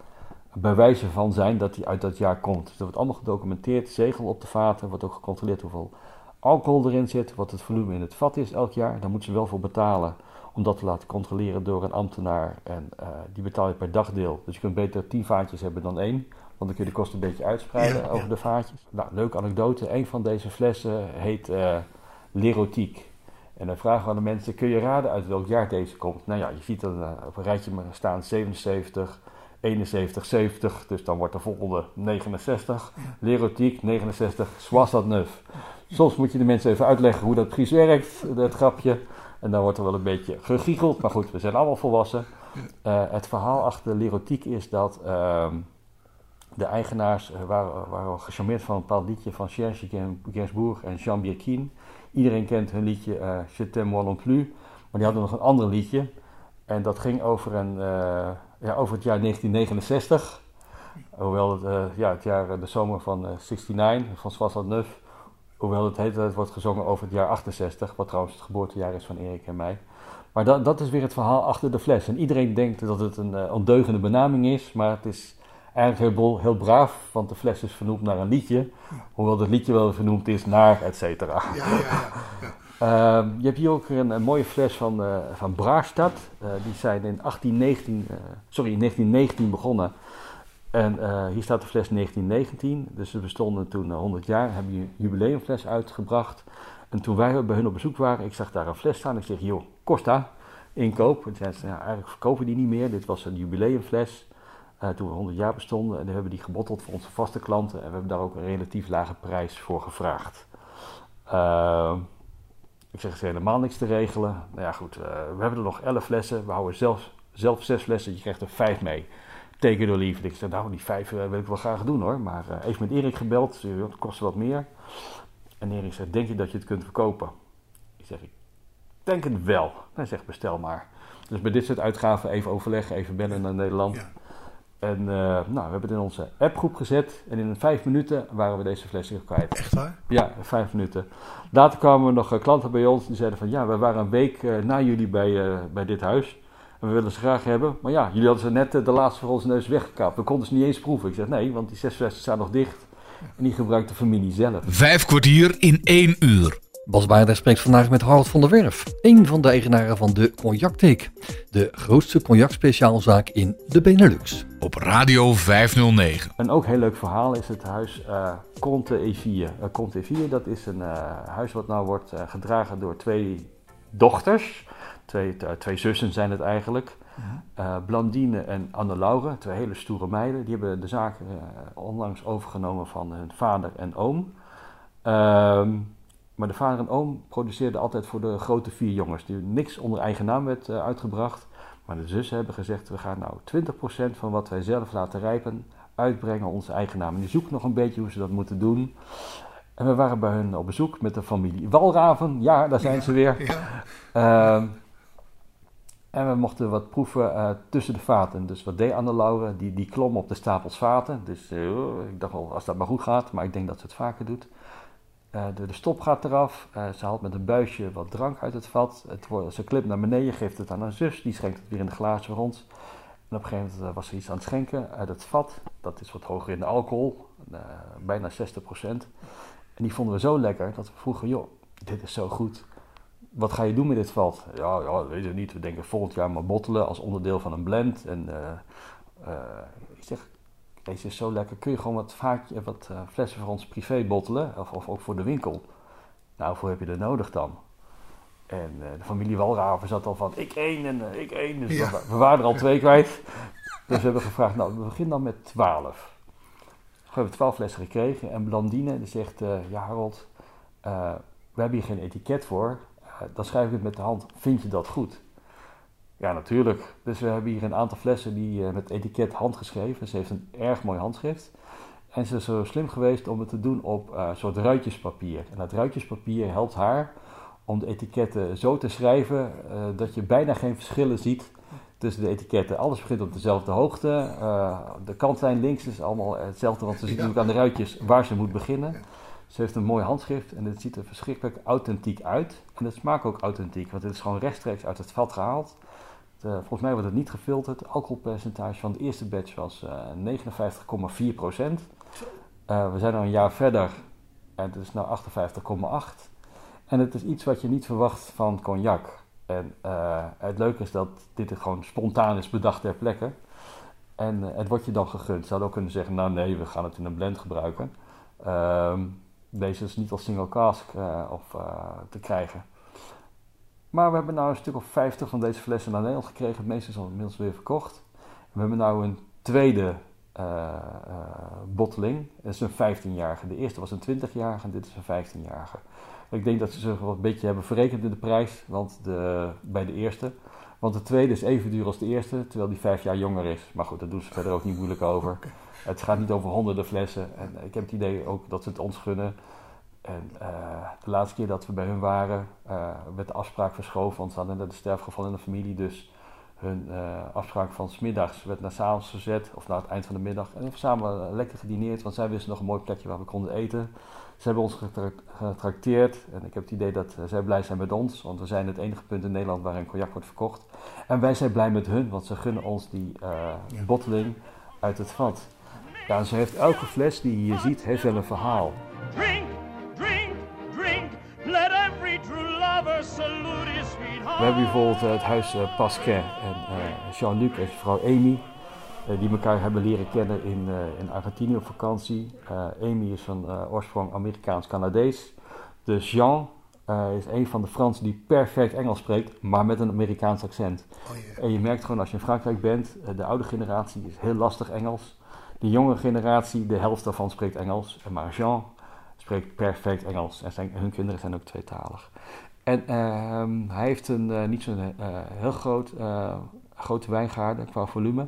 bewijzen van zijn dat die uit dat jaar komt. Dus dat wordt allemaal gedocumenteerd, zegel op de vaten, wordt ook gecontroleerd hoeveel alcohol erin zit, wat het volume in het vat is elk jaar. Daar moeten ze wel voor betalen om dat te laten controleren door een ambtenaar. En die betaal je per dagdeel. Dus je kunt beter tien vaatjes hebben dan één. Want dan kun je de kosten een beetje uitspreiden over de vaatjes. Nou, leuke anekdote. Een van deze flessen heet uh, L'Erotique. En dan vragen we aan de mensen, kun je raden uit welk jaar deze komt? Nou ja, je ziet er uh, op een rijtje staan 77, 71, 70. Dus dan wordt de volgende 69. Lerotiek 69, Soissat neuf. Soms moet je de mensen even uitleggen hoe dat precies werkt, dat grapje. En dan wordt er wel een beetje gegiegeld. Maar goed, we zijn allemaal volwassen. Uh, het verhaal achter Lerotiek is dat uh, de eigenaars uh, waren, waren gecharmeerd van een bepaald liedje van Serge Gainsbourg en Jean Birkin. Iedereen kent hun liedje uh, Je t'aime moi non plus. Maar die hadden nog een ander liedje. En dat ging over, een, uh, ja, over het jaar 1969. Hoewel het, ja, het jaar, de zomer van 69, van Soissat Neuf. Hoewel het hele tijd wordt gezongen over het jaar 68. Wat trouwens het geboortejaar is van Erik en mij. Maar dat, dat is weer het verhaal achter de fles. En iedereen denkt dat het een ondeugende benaming is. Maar het is eigenlijk heel, heel braaf, want de fles is vernoemd naar een liedje. Hoewel het liedje wel vernoemd is naar, et cetera. Ja, ja, ja, uh, je hebt hier ook een, een mooie fles van, uh, van Braarstad. Uh, die zijn in 1819, uh, sorry, in 1919 begonnen. En hier staat de fles 1919. Dus ze bestonden toen 100 jaar. Hebben een jubileumfles uitgebracht. En toen wij bij hun op bezoek waren, ik zag daar een fles staan. Ik zeg, joh, Costa, inkoop. En zeiden ze, ja, eigenlijk verkopen die niet meer. Dit was een jubileumfles. Uh, toen we 100 jaar bestonden. En dan hebben we die gebotteld voor onze vaste klanten. En we hebben daar ook een relatief lage prijs voor gevraagd. Uh, Ik zeg, is helemaal niks te regelen. Nou ja, goed, we hebben er nog elf flessen. We houden zelf, zelf zes flessen. Je krijgt er vijf mee. Teken door lief. Ik zeg, nou, die vijf wil ik wel graag doen hoor. Maar even met Erik gebeld. Het kost wat meer. En Erik zegt, denk je dat je het kunt verkopen? Ik zeg, ik denk het wel. Hij zegt, bestel maar. Dus bij dit soort uitgaven even overleggen, even bellen naar Nederland. Ja. En uh, nou, we hebben het in onze appgroep gezet. En in vijf minuten waren we deze flessen kwijt. Echt waar? Ja, vijf minuten. Later kwamen er nog uh, klanten bij ons die zeiden van... Ja, we waren een week uh, na jullie bij, bij dit huis. En we willen ze graag hebben. Maar ja, jullie hadden ze net de laatste voor onze neus weggekapt. We konden ze niet eens proeven. Ik zeg nee, want die zes flessen staan nog dicht. En die gebruikt de familie zelf. Vijf kwartier in één uur. Bas Baarder spreekt vandaag met Harold van der Werf, een van de eigenaren van de Cognac de grootste cognac-speciaalzaak in de Benelux. Op Radio 509. Een ook heel leuk verhaal is het huis uh, Conte E4. Uh, Conte E4, dat is een uh, huis wat nou wordt uh, gedragen door twee dochters. Twee, twee zussen zijn het eigenlijk. Uh, Blandine en Anne Laure, twee hele stoere meiden, die hebben de zaak uh, onlangs overgenomen van hun vader en oom. Uh, maar de vader en oom produceerden altijd voor de grote vier jongens, die niks onder eigen naam werd uh, uitgebracht. Maar de zussen hebben gezegd: we gaan nou 20% van wat wij zelf laten rijpen uitbrengen onze eigen naam. En die zoeken nog een beetje hoe ze dat moeten doen. En we waren bij hun op bezoek met de familie Walraven. Ja, daar zijn ja, ze weer. Ja. Ehm, en we mochten wat proeven uh, tussen de vaten. Dus wat deed Anne Laure? Die, die klom op de stapels vaten. Dus uh, ik dacht wel, als dat maar goed gaat. Maar ik denk dat ze het vaker doet. Uh, de, de, stop gaat eraf. ze haalt met een buisje wat drank uit het vat. Het ze klimt naar beneden, geeft het aan haar zus. Die schenkt het weer in de glazen ons. En op een gegeven moment was ze iets aan het schenken uit het vat. Dat is wat hoger in de alcohol. bijna 60%. En die vonden we zo lekker dat we vroegen, joh, dit is zo goed wat ga je doen met dit vat? Ja, ja, weet ik niet. We denken volgend jaar maar bottelen als onderdeel van een blend. En uh, uh, ik zeg, deze is zo lekker. Kun je gewoon wat, vaak, wat uh, flessen voor ons privé bottelen? Of, of ook voor de winkel? Nou, voor heb je er nodig dan? En de familie Walraven zat al van, ik één en ik één. Dus ja. we, we, waren er al twee kwijt. Dus we hebben gevraagd, nou, we beginnen dan met twaalf. We hebben twaalf flessen gekregen. En Blandine die zegt, ja Harold, we hebben hier geen etiket voor dan schrijf ik het met de hand. Vind je dat goed? Ja, natuurlijk. Dus we hebben hier een aantal flessen die uh, met etiket handgeschreven. Ze heeft een erg mooi handschrift. En ze is zo slim geweest om het te doen op uh, een soort ruitjespapier. En dat ruitjespapier helpt haar om de etiketten zo te schrijven uh, dat je bijna geen verschillen ziet tussen de etiketten. Alles begint op dezelfde hoogte. de kantlijn links is allemaal hetzelfde, want ze ziet natuurlijk aan de ruitjes waar ze moet beginnen. Ze heeft een mooi handschrift en het ziet er verschrikkelijk authentiek uit. En het smaakt ook authentiek, want het is gewoon rechtstreeks uit het vat gehaald. De, volgens mij wordt het niet gefilterd. Het alcoholpercentage van de eerste batch was uh, 59,4 procent. Uh, we zijn al een jaar verder en het is nu 58,8. En het is iets wat je niet verwacht van cognac. En het leuke is dat dit gewoon spontaan is bedacht ter plekke. En het wordt je dan gegund. Ze ook kunnen zeggen, nou nee, we gaan het in een blend gebruiken. Ehm deze is niet als single cask of, te krijgen. Maar we hebben nu een stuk of 50 van deze flessen naar Nederland gekregen. Het meeste is al inmiddels weer verkocht. we hebben nu een tweede uh, botteling. Dat is een 15-jarige. De eerste was een 20-jarige en dit is een 15-jarige. Ik denk dat ze zich wel een beetje hebben verrekend in de prijs want de, bij de eerste. Want de tweede is even duur als de eerste, terwijl die vijf jaar jonger is. Maar goed, daar doen ze verder ook niet moeilijk over. Het gaat niet over honderden flessen. En ik heb het idee ook dat ze het ons gunnen. En uh, de laatste keer dat we bij hun waren, uh, werd de afspraak verschoven. Want ze hadden net een sterfgeval in de familie. Dus hun uh, afspraak van smiddags werd naar s'avonds gezet. Of naar het eind van de middag. En we hebben samen lekker gedineerd. Want zij wisten nog een mooi plekje waar we konden eten. Ze hebben ons getrakteerd. En ik heb het idee dat zij blij zijn met ons. Want we zijn het enige punt in Nederland waar een cognac wordt verkocht. En wij zijn blij met hun. Want ze gunnen ons die botteling uit het vat. Ja, ze heeft elke fles die je hier ziet, heeft wel een verhaal. We hebben bijvoorbeeld uh, het huis uh, Pasquet en uh, Jean-Luc en vrouw Amy. die elkaar hebben leren kennen in, in Argentinië op vakantie. Amy is van oorsprong Amerikaans-Canadees. Dus Jean is een van de Fransen die perfect Engels spreekt, maar met een Amerikaans accent. Oh, yeah. En je merkt gewoon als je in Frankrijk bent, de oude generatie is heel lastig Engels. De jonge generatie, de helft daarvan spreekt Engels. Maar Jean spreekt perfect Engels. En zijn, hun kinderen zijn ook tweetalig. En ehm, hij heeft een niet zo'n heel groot, grote wijngaarden qua volume.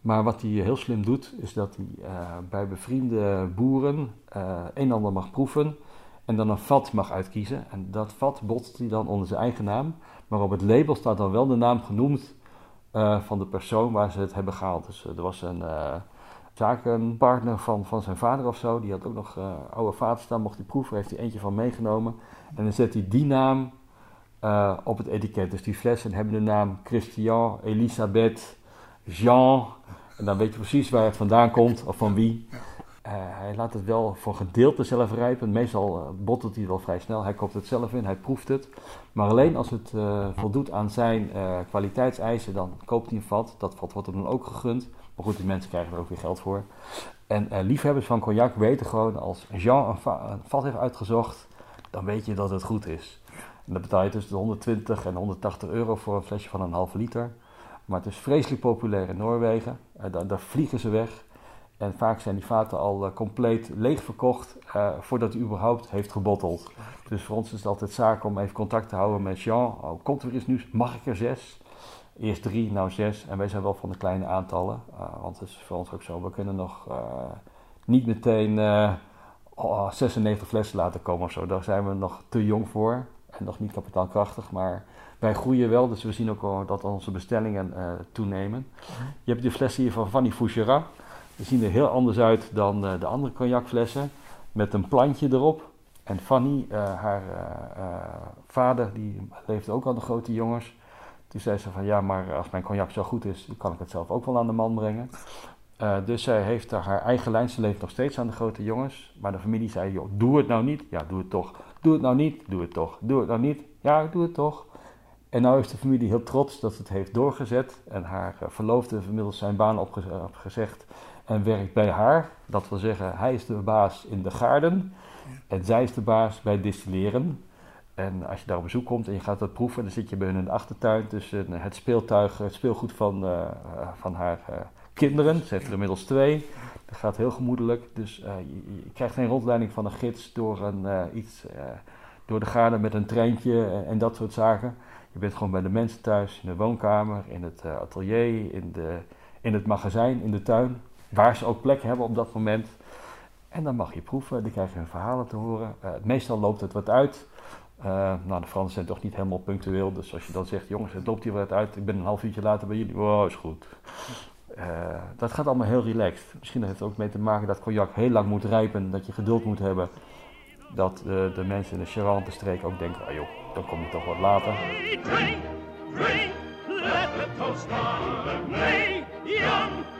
Maar wat hij heel slim doet, is dat hij bij bevriende boeren een en ander mag proeven en dan een vat mag uitkiezen. En dat vat botst hij dan onder zijn eigen naam. Maar op het label staat dan wel de naam genoemd van de persoon waar ze het hebben gehaald. Dus er was een zakenpartner van, van zijn vader of zo. Die had ook nog oude vader staan. Mocht hij proeven, heeft hij eentje van meegenomen. En dan zet hij die naam op het etiket. Dus die flessen hebben de naam Christian, Elisabeth, Jean. En dan weet je precies waar het vandaan komt of van wie. Uh, hij laat het wel voor gedeelte zelf rijpen. Meestal uh, bottelt hij wel vrij snel. Hij koopt het zelf in, hij proeft het. Maar alleen als het uh, voldoet aan zijn kwaliteitseisen, dan koopt hij een vat. Dat vat wordt hem dan ook gegund. Maar goed, die mensen krijgen er ook weer geld voor. En liefhebbers van cognac weten gewoon, als Jean een, een, vat heeft uitgezocht, dan weet je dat het goed is. En dat betaal je tussen de 120 en 180 euro voor een flesje van een halve liter. Maar het is vreselijk populair in Noorwegen. daar, daar vliegen ze weg. En vaak zijn die vaten al uh, compleet leeg verkocht uh, voordat hij überhaupt heeft gebotteld. Dus voor ons is het altijd zaak om even contact te houden met Jean. Oh, komt er eens nu, mag ik er zes? Eerst drie, nou zes. En wij zijn wel van de kleine aantallen. Want het is voor ons ook zo, we kunnen nog niet meteen oh, 96 flessen laten komen of zo. Daar zijn we nog te jong voor. En nog niet kapitaalkrachtig, maar wij groeien wel. Dus we zien ook wel dat onze bestellingen toenemen. Je hebt de flessen hier van Fanny Fouchera. Die zien er heel anders uit dan uh, de andere cognacflessen. Met een plantje erop. En Fanny, uh, haar vader, die leefde ook al de grote jongens. Toen zei ze van ja, maar als mijn cognac zo goed is, kan ik het zelf ook wel aan de man brengen. Dus zij heeft haar eigen lijn, ze leeft nog steeds aan de grote jongens. Maar de familie zei, joh, doe het nou niet. Ja, doe het toch. Doe het nou niet. Doe het toch. Doe het nou niet. Ja, doe het toch. En nu is de familie heel trots dat het heeft doorgezet. En haar verloofde heeft inmiddels zijn baan opgezegd en werkt bij haar. Dat wil zeggen, hij is de baas in de gaarden en zij is de baas bij distilleren. En als je daar op bezoek komt en je gaat dat proeven, dan zit je bij hun in de achtertuin tussen het speeltuig, het speelgoed van, uh, van haar kinderen. Ze heeft er inmiddels twee. Dat gaat heel gemoedelijk. Dus uh, je, krijgt geen rondleiding van een gids door, een, iets, door de gaarden met een treintje en dat soort zaken. Je bent gewoon bij de mensen thuis, in de woonkamer, in het atelier, in, de, in het magazijn, in de tuin waar ze ook plek hebben op dat moment. En dan mag je proeven, dan krijg je hun verhalen te horen. Meestal loopt het wat uit. Nou, de Fransen zijn toch niet helemaal punctueel. Dus als je dan zegt, jongens, het loopt hier wat uit. Ik ben een half uurtje later bij jullie. Wow, is goed. Uh, dat gaat allemaal heel relaxed. Misschien heeft het ook mee te maken dat cognac heel lang moet rijpen. Dat je geduld moet hebben. Dat de mensen in de Charente streek ook denken, ah joh, dan kom je toch wat later.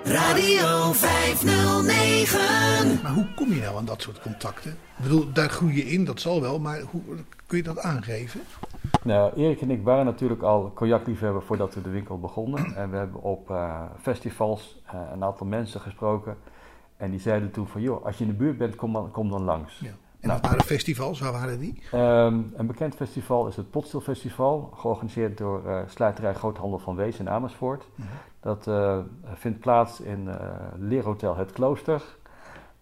Radio 509. Maar hoe kom je nou aan dat soort contacten? Ik bedoel, daar groei je in, dat zal wel, maar hoe kun je dat aangeven? Nou, Erik en ik waren natuurlijk al cognacliefhebber voordat we de winkel begonnen. En we hebben op uh, festivals uh, een aantal mensen gesproken. En die zeiden toen van, joh, als je in de buurt bent, kom dan, kom dan langs. Ja. En nou, wat waren festivals? Waar waren die? Um, een bekend festival is het Potstil Festival, georganiseerd door uh, Sluiterij Groothandel van Wees in Amersfoort. Mm -hmm. Dat uh, vindt plaats in uh, Leerhotel Het Klooster.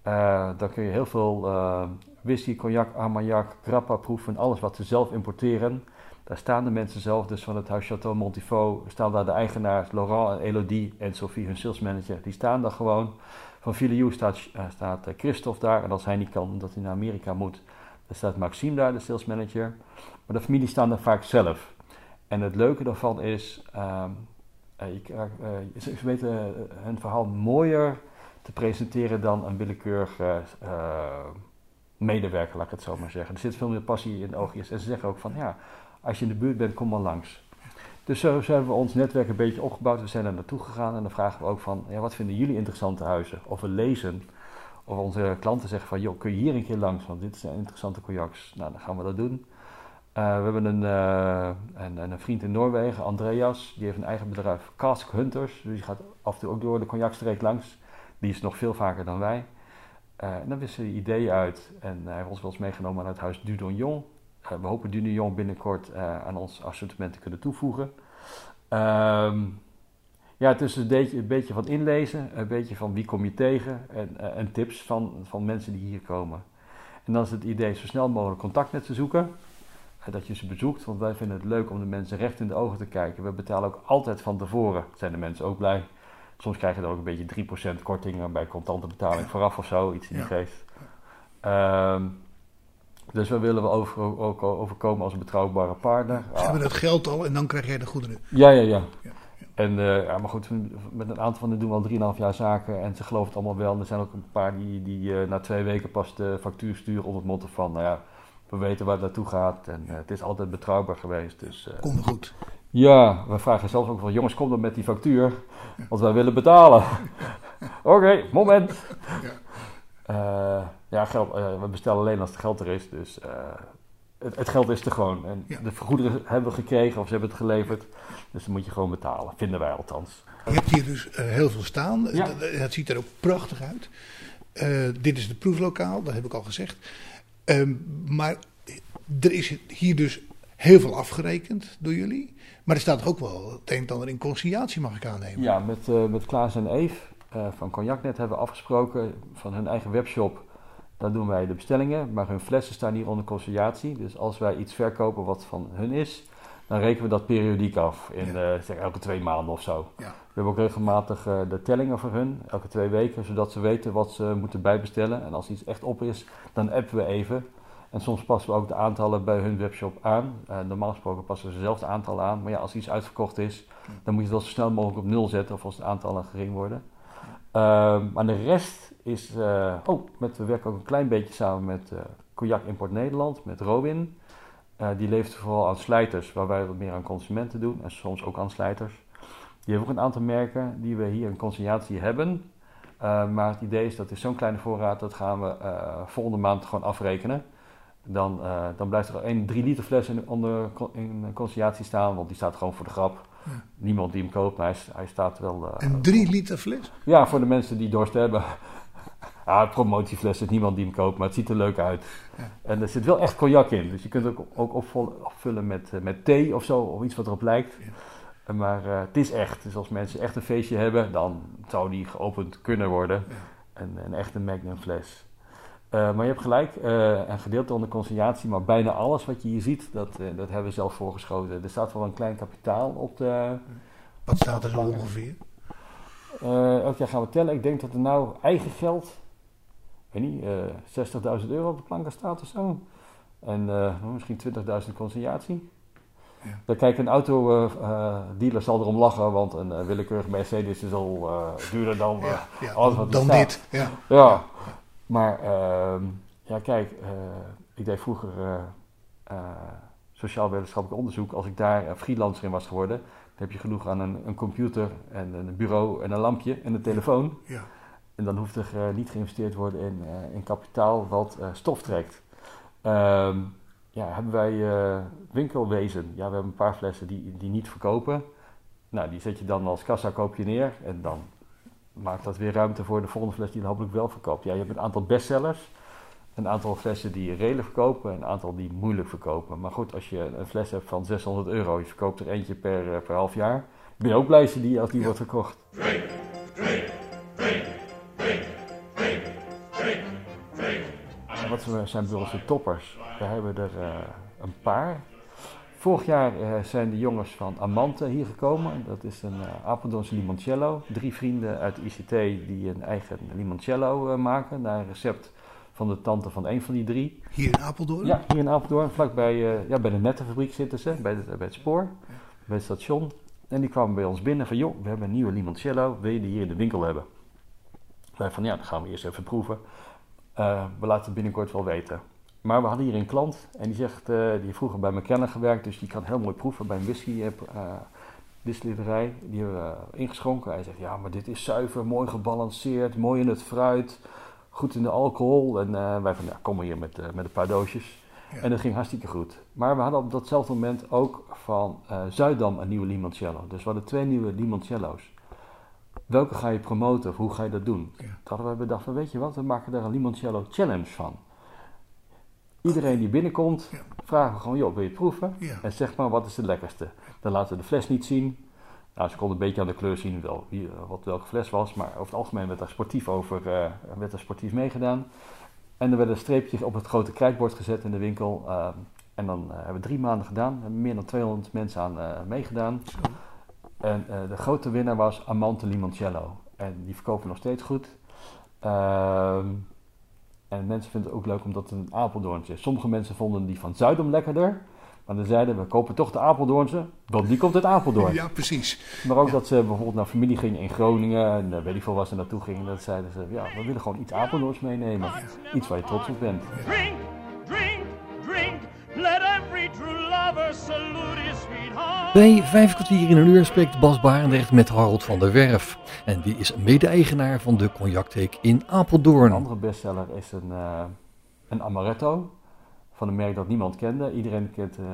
daar kun je heel veel whisky, cognac, armagnac, grappa proeven, alles wat ze zelf importeren. Daar staan de mensen zelf, dus van het huis Château Montifaux, staan daar de eigenaars Laurent en Elodie en Sophie, hun salesmanager. Die staan daar gewoon. Van Villiers staat, uh, staat uh, Christophe daar. En als hij niet kan, omdat hij naar Amerika moet, dan staat Maxime daar, de sales manager. Maar de familie staan daar vaak zelf. En het leuke daarvan is, uh, ze weten hun verhaal mooier te presenteren dan een willekeurig medewerker, laat ik het zo maar zeggen. Er zit veel meer passie in oogjes. En ze zeggen ook van, ja, als je in de buurt bent, kom maar langs. Dus zo, hebben we ons netwerk een beetje opgebouwd. We zijn er naartoe gegaan en dan vragen we ook van, ja, wat vinden jullie interessante huizen? Of we lezen, of onze klanten zeggen van, joh, kun je hier een keer langs? Want dit zijn interessante cognacs. Nou, dan gaan we dat doen. Uh, we hebben een, uh, een, een, vriend in Noorwegen, Andreas, die heeft een eigen bedrijf, Cask Hunters. Dus die gaat af en toe ook door de cognacstreek langs. Die is nog veel vaker dan wij. Uh, en dan wisselen we ideeën uit. En hij heeft ons wel eens meegenomen aan het huis Dudonjon. Eh, we hopen Dunion binnenkort uh, aan ons assortiment te kunnen toevoegen. Um, ja, het is een beetje, een beetje van inlezen, een beetje van wie kom je tegen en, uh, en tips van, van mensen die hier komen. En dan is het idee zo snel mogelijk contact met ze zoeken. eh, dat je ze bezoekt, want wij vinden het leuk om de mensen recht in de ogen te kijken. We betalen ook altijd van tevoren, zijn de mensen ook blij. Soms krijg je er ook een beetje 3% korting bij contante betaling vooraf of zo, iets in die Ja. geest. Ehm, dus we willen we over, ook overkomen als een betrouwbare partner. Ze hebben het geld al en dan krijg jij de goederen. Ja, ja, ja. Ja, En, eh, ja, maar goed, met een aantal van hen doen we al 3,5 jaar zaken en ze geloven het allemaal wel. En er zijn ook een paar die, die eh, na twee weken pas de factuur sturen onder het motto van, nou ja, we weten waar het naartoe gaat en eh, het is altijd betrouwbaar geweest. Dus Komt goed. ja, we vragen zelfs ook van, jongens, kom dan met die factuur, want wij willen betalen. Oké, moment. Ja. Ja, geld, eh, we bestellen alleen als het geld er is, dus eh, het, het geld is er gewoon. En Ja. de vergoedingen hebben we gekregen of ze hebben het geleverd, dus dan moet je gewoon betalen, vinden wij althans. Je hebt hier dus eh, heel veel staan. Ja. Dat- Het ziet er ook prachtig uit. Dit is de proeflokaal, dat heb ik al gezegd. Ehm, maar er is hier dus heel veel afgerekend door jullie. Maar er staat ook wel het een en ander in conciliatie, mag ik aannemen. Ja, met, met Klaas en Eve van Cognacnet hebben we afgesproken van hun eigen webshop. Daar doen wij de bestellingen, maar hun flessen staan hier onder conciliatie. Dus als wij iets verkopen wat van hun is, dan rekenen we dat periodiek af. In Ja. eh, zeg elke twee maanden of zo. Ja. We hebben ook regelmatig eh, de tellingen voor hun, elke twee weken, zodat ze weten wat ze moeten bijbestellen. En als iets echt op is, dan appen we even. En soms passen we ook de aantallen bij hun webshop aan. Eh, normaal gesproken passen ze zelf de aantallen aan. Maar ja, als iets uitverkocht is, dan moet je wel zo snel mogelijk op nul zetten. Of als de aantallen gering worden. Ehm, maar de rest is... eh, oh, met, we werken ook een klein beetje samen met eh Cognac Import Nederland, met Robin. Eh, die levert vooral aan slijters, waar wij wat meer aan consumenten doen. En soms ook aan slijters. Die hebben ook een aantal merken die we hier in consignatie hebben. Maar het idee is dat is zo'n kleine voorraad, dat gaan we volgende maand gewoon afrekenen. Dan, dan blijft er één 3 liter fles in, onder, in consignatie staan, want die staat gewoon voor de grap. Ja. Niemand die hem koopt, maar hij, hij staat wel... Een drie liter fles? ja, voor de mensen die dorst hebben. Ja, promotiefles is niemand die hem koopt, maar het ziet er leuk uit. Ja. En er zit wel echt cognac in. Dus je kunt het ook, ook opvul- opvullen met, eh, met thee of zo, of iets wat erop lijkt. Ja. Maar eh, het is echt. Dus als mensen echt een feestje hebben, dan zou die geopend kunnen worden. Ja. Een, een echte Magnum fles. Eh, maar je hebt gelijk, een gedeelte onder conciliatie, maar bijna alles wat je hier ziet, dat, dat hebben we zelf voorgeschoten. Er staat wel een klein kapitaal op de, Wat staat er zo ongeveer? elk jaar gaan we tellen. Ik denk dat er nou eigen geld, weet niet, eh 60.000 euro op de planken staat of zo. En eh, misschien 20.000 conciliatie. Ja. Dan kijk, een autodealer zal erom lachen, want een eh, willekeurige Mercedes is al eh, duurder dan... eh, Ja, ja, alles wat dan staat. dit. Ja. ja, maar ehm, ja, kijk, eh, ik deed vroeger eh, eh, sociaal-wetenschappelijk onderzoek. Als ik daar freelancer in was geworden, dan heb je genoeg aan een, een computer en een bureau en een lampje en een telefoon. Ja. En dan hoeft er eh, niet geïnvesteerd te worden in, eh, in kapitaal wat eh, stof trekt. Ehm, ja, hebben wij winkelwezen. Ja, we hebben een paar flessen die, die niet verkopen. Nou, die zet je dan als kassa koop je neer. En dan maakt dat weer ruimte voor de volgende fles die dan hopelijk wel verkoopt. Ja, je hebt een aantal bestsellers. Een aantal flessen die redelijk verkopen en een aantal die moeilijk verkopen. Maar goed, als je een fles hebt van 600 euro, je verkoopt er eentje per, per half jaar, ben je ook blij als die, als die wordt verkocht. We- zijn bij onze toppers? We hebben er eh, een paar. Vorig jaar eh, zijn de jongens van Amante hier gekomen. Dat is een uh, Apeldoornse limoncello. Drie vrienden uit de ICT die een eigen limoncello eh, maken. Naar een recept van de tante van een van die drie. Hier in Apeldoorn? Ja, hier in Apeldoorn, vlakbij ja, bij de nettenfabriek zitten ze, bij, de, bij het spoor, bij het station. En die kwamen bij ons binnen van, joh, we hebben een nieuwe limoncello, wil je die hier in de winkel hebben? Wij van, ja, dan gaan we eerst even proeven. Uh, we laten het binnenkort wel weten. Maar we hadden hier een klant en die zegt, uh, die heeft vroeger bij McKenna gewerkt, dus die kan heel mooi proeven bij een whisky uh, distillerij. Die hebben we ingeschonken. Hij zegt, ja, maar dit is zuiver, mooi gebalanceerd, mooi in het fruit goed in de alcohol. En wij van, ja, kom maar hier met, met een paar doosjes. Ja. En dat ging hartstikke goed. Maar we hadden op datzelfde moment ook van Zuidam een nieuwe limoncello. Dus we hadden twee nieuwe limoncello's. Welke ga je promoten of hoe ga je dat doen? Ja. Toen hadden we bedacht van, weet je wat, we maken daar een limoncello challenge van. Iedereen die binnenkomt, ja. vragen we gewoon, joh, wil je het proeven? Ja. En zeg maar, wat is het lekkerste? Dan laten we de fles niet zien. Nou, ze konden een beetje aan de kleur zien wel, wat welke fles was, maar over het algemeen werd daar sportief over, uh, werd er sportief meegedaan. En er werd een streepje op het grote krijtbord gezet in de winkel. Uh, En dan hebben we drie maanden gedaan. Er hebben meer dan 200 mensen aan meegedaan. En de grote winnaar was Amante Limoncello. En die verkopen nog steeds goed. Ehm, en mensen vinden het ook leuk omdat het een Apeldoornse is. Sommige mensen vonden die van Zuidom lekkerder. Maar dan zeiden we, kopen toch de Apeldoornse, want die komt uit Apeldoorn. Ja, precies. Maar ook dat ze bijvoorbeeld naar familie gingen in Groningen en uh, weet ik veel waar ze naartoe gingen. Dat zeiden ze, ja, we willen gewoon iets Apeldoorns meenemen. Iets waar je trots op bent. Bij vijf kwartier in een uur spreekt Bas Barendrecht met Harold van der Werf. En die is mede-eigenaar van de cognactheek in Apeldoorn. Een andere bestseller is een, uh, een amaretto van een merk dat niemand kende. Iedereen kent uh,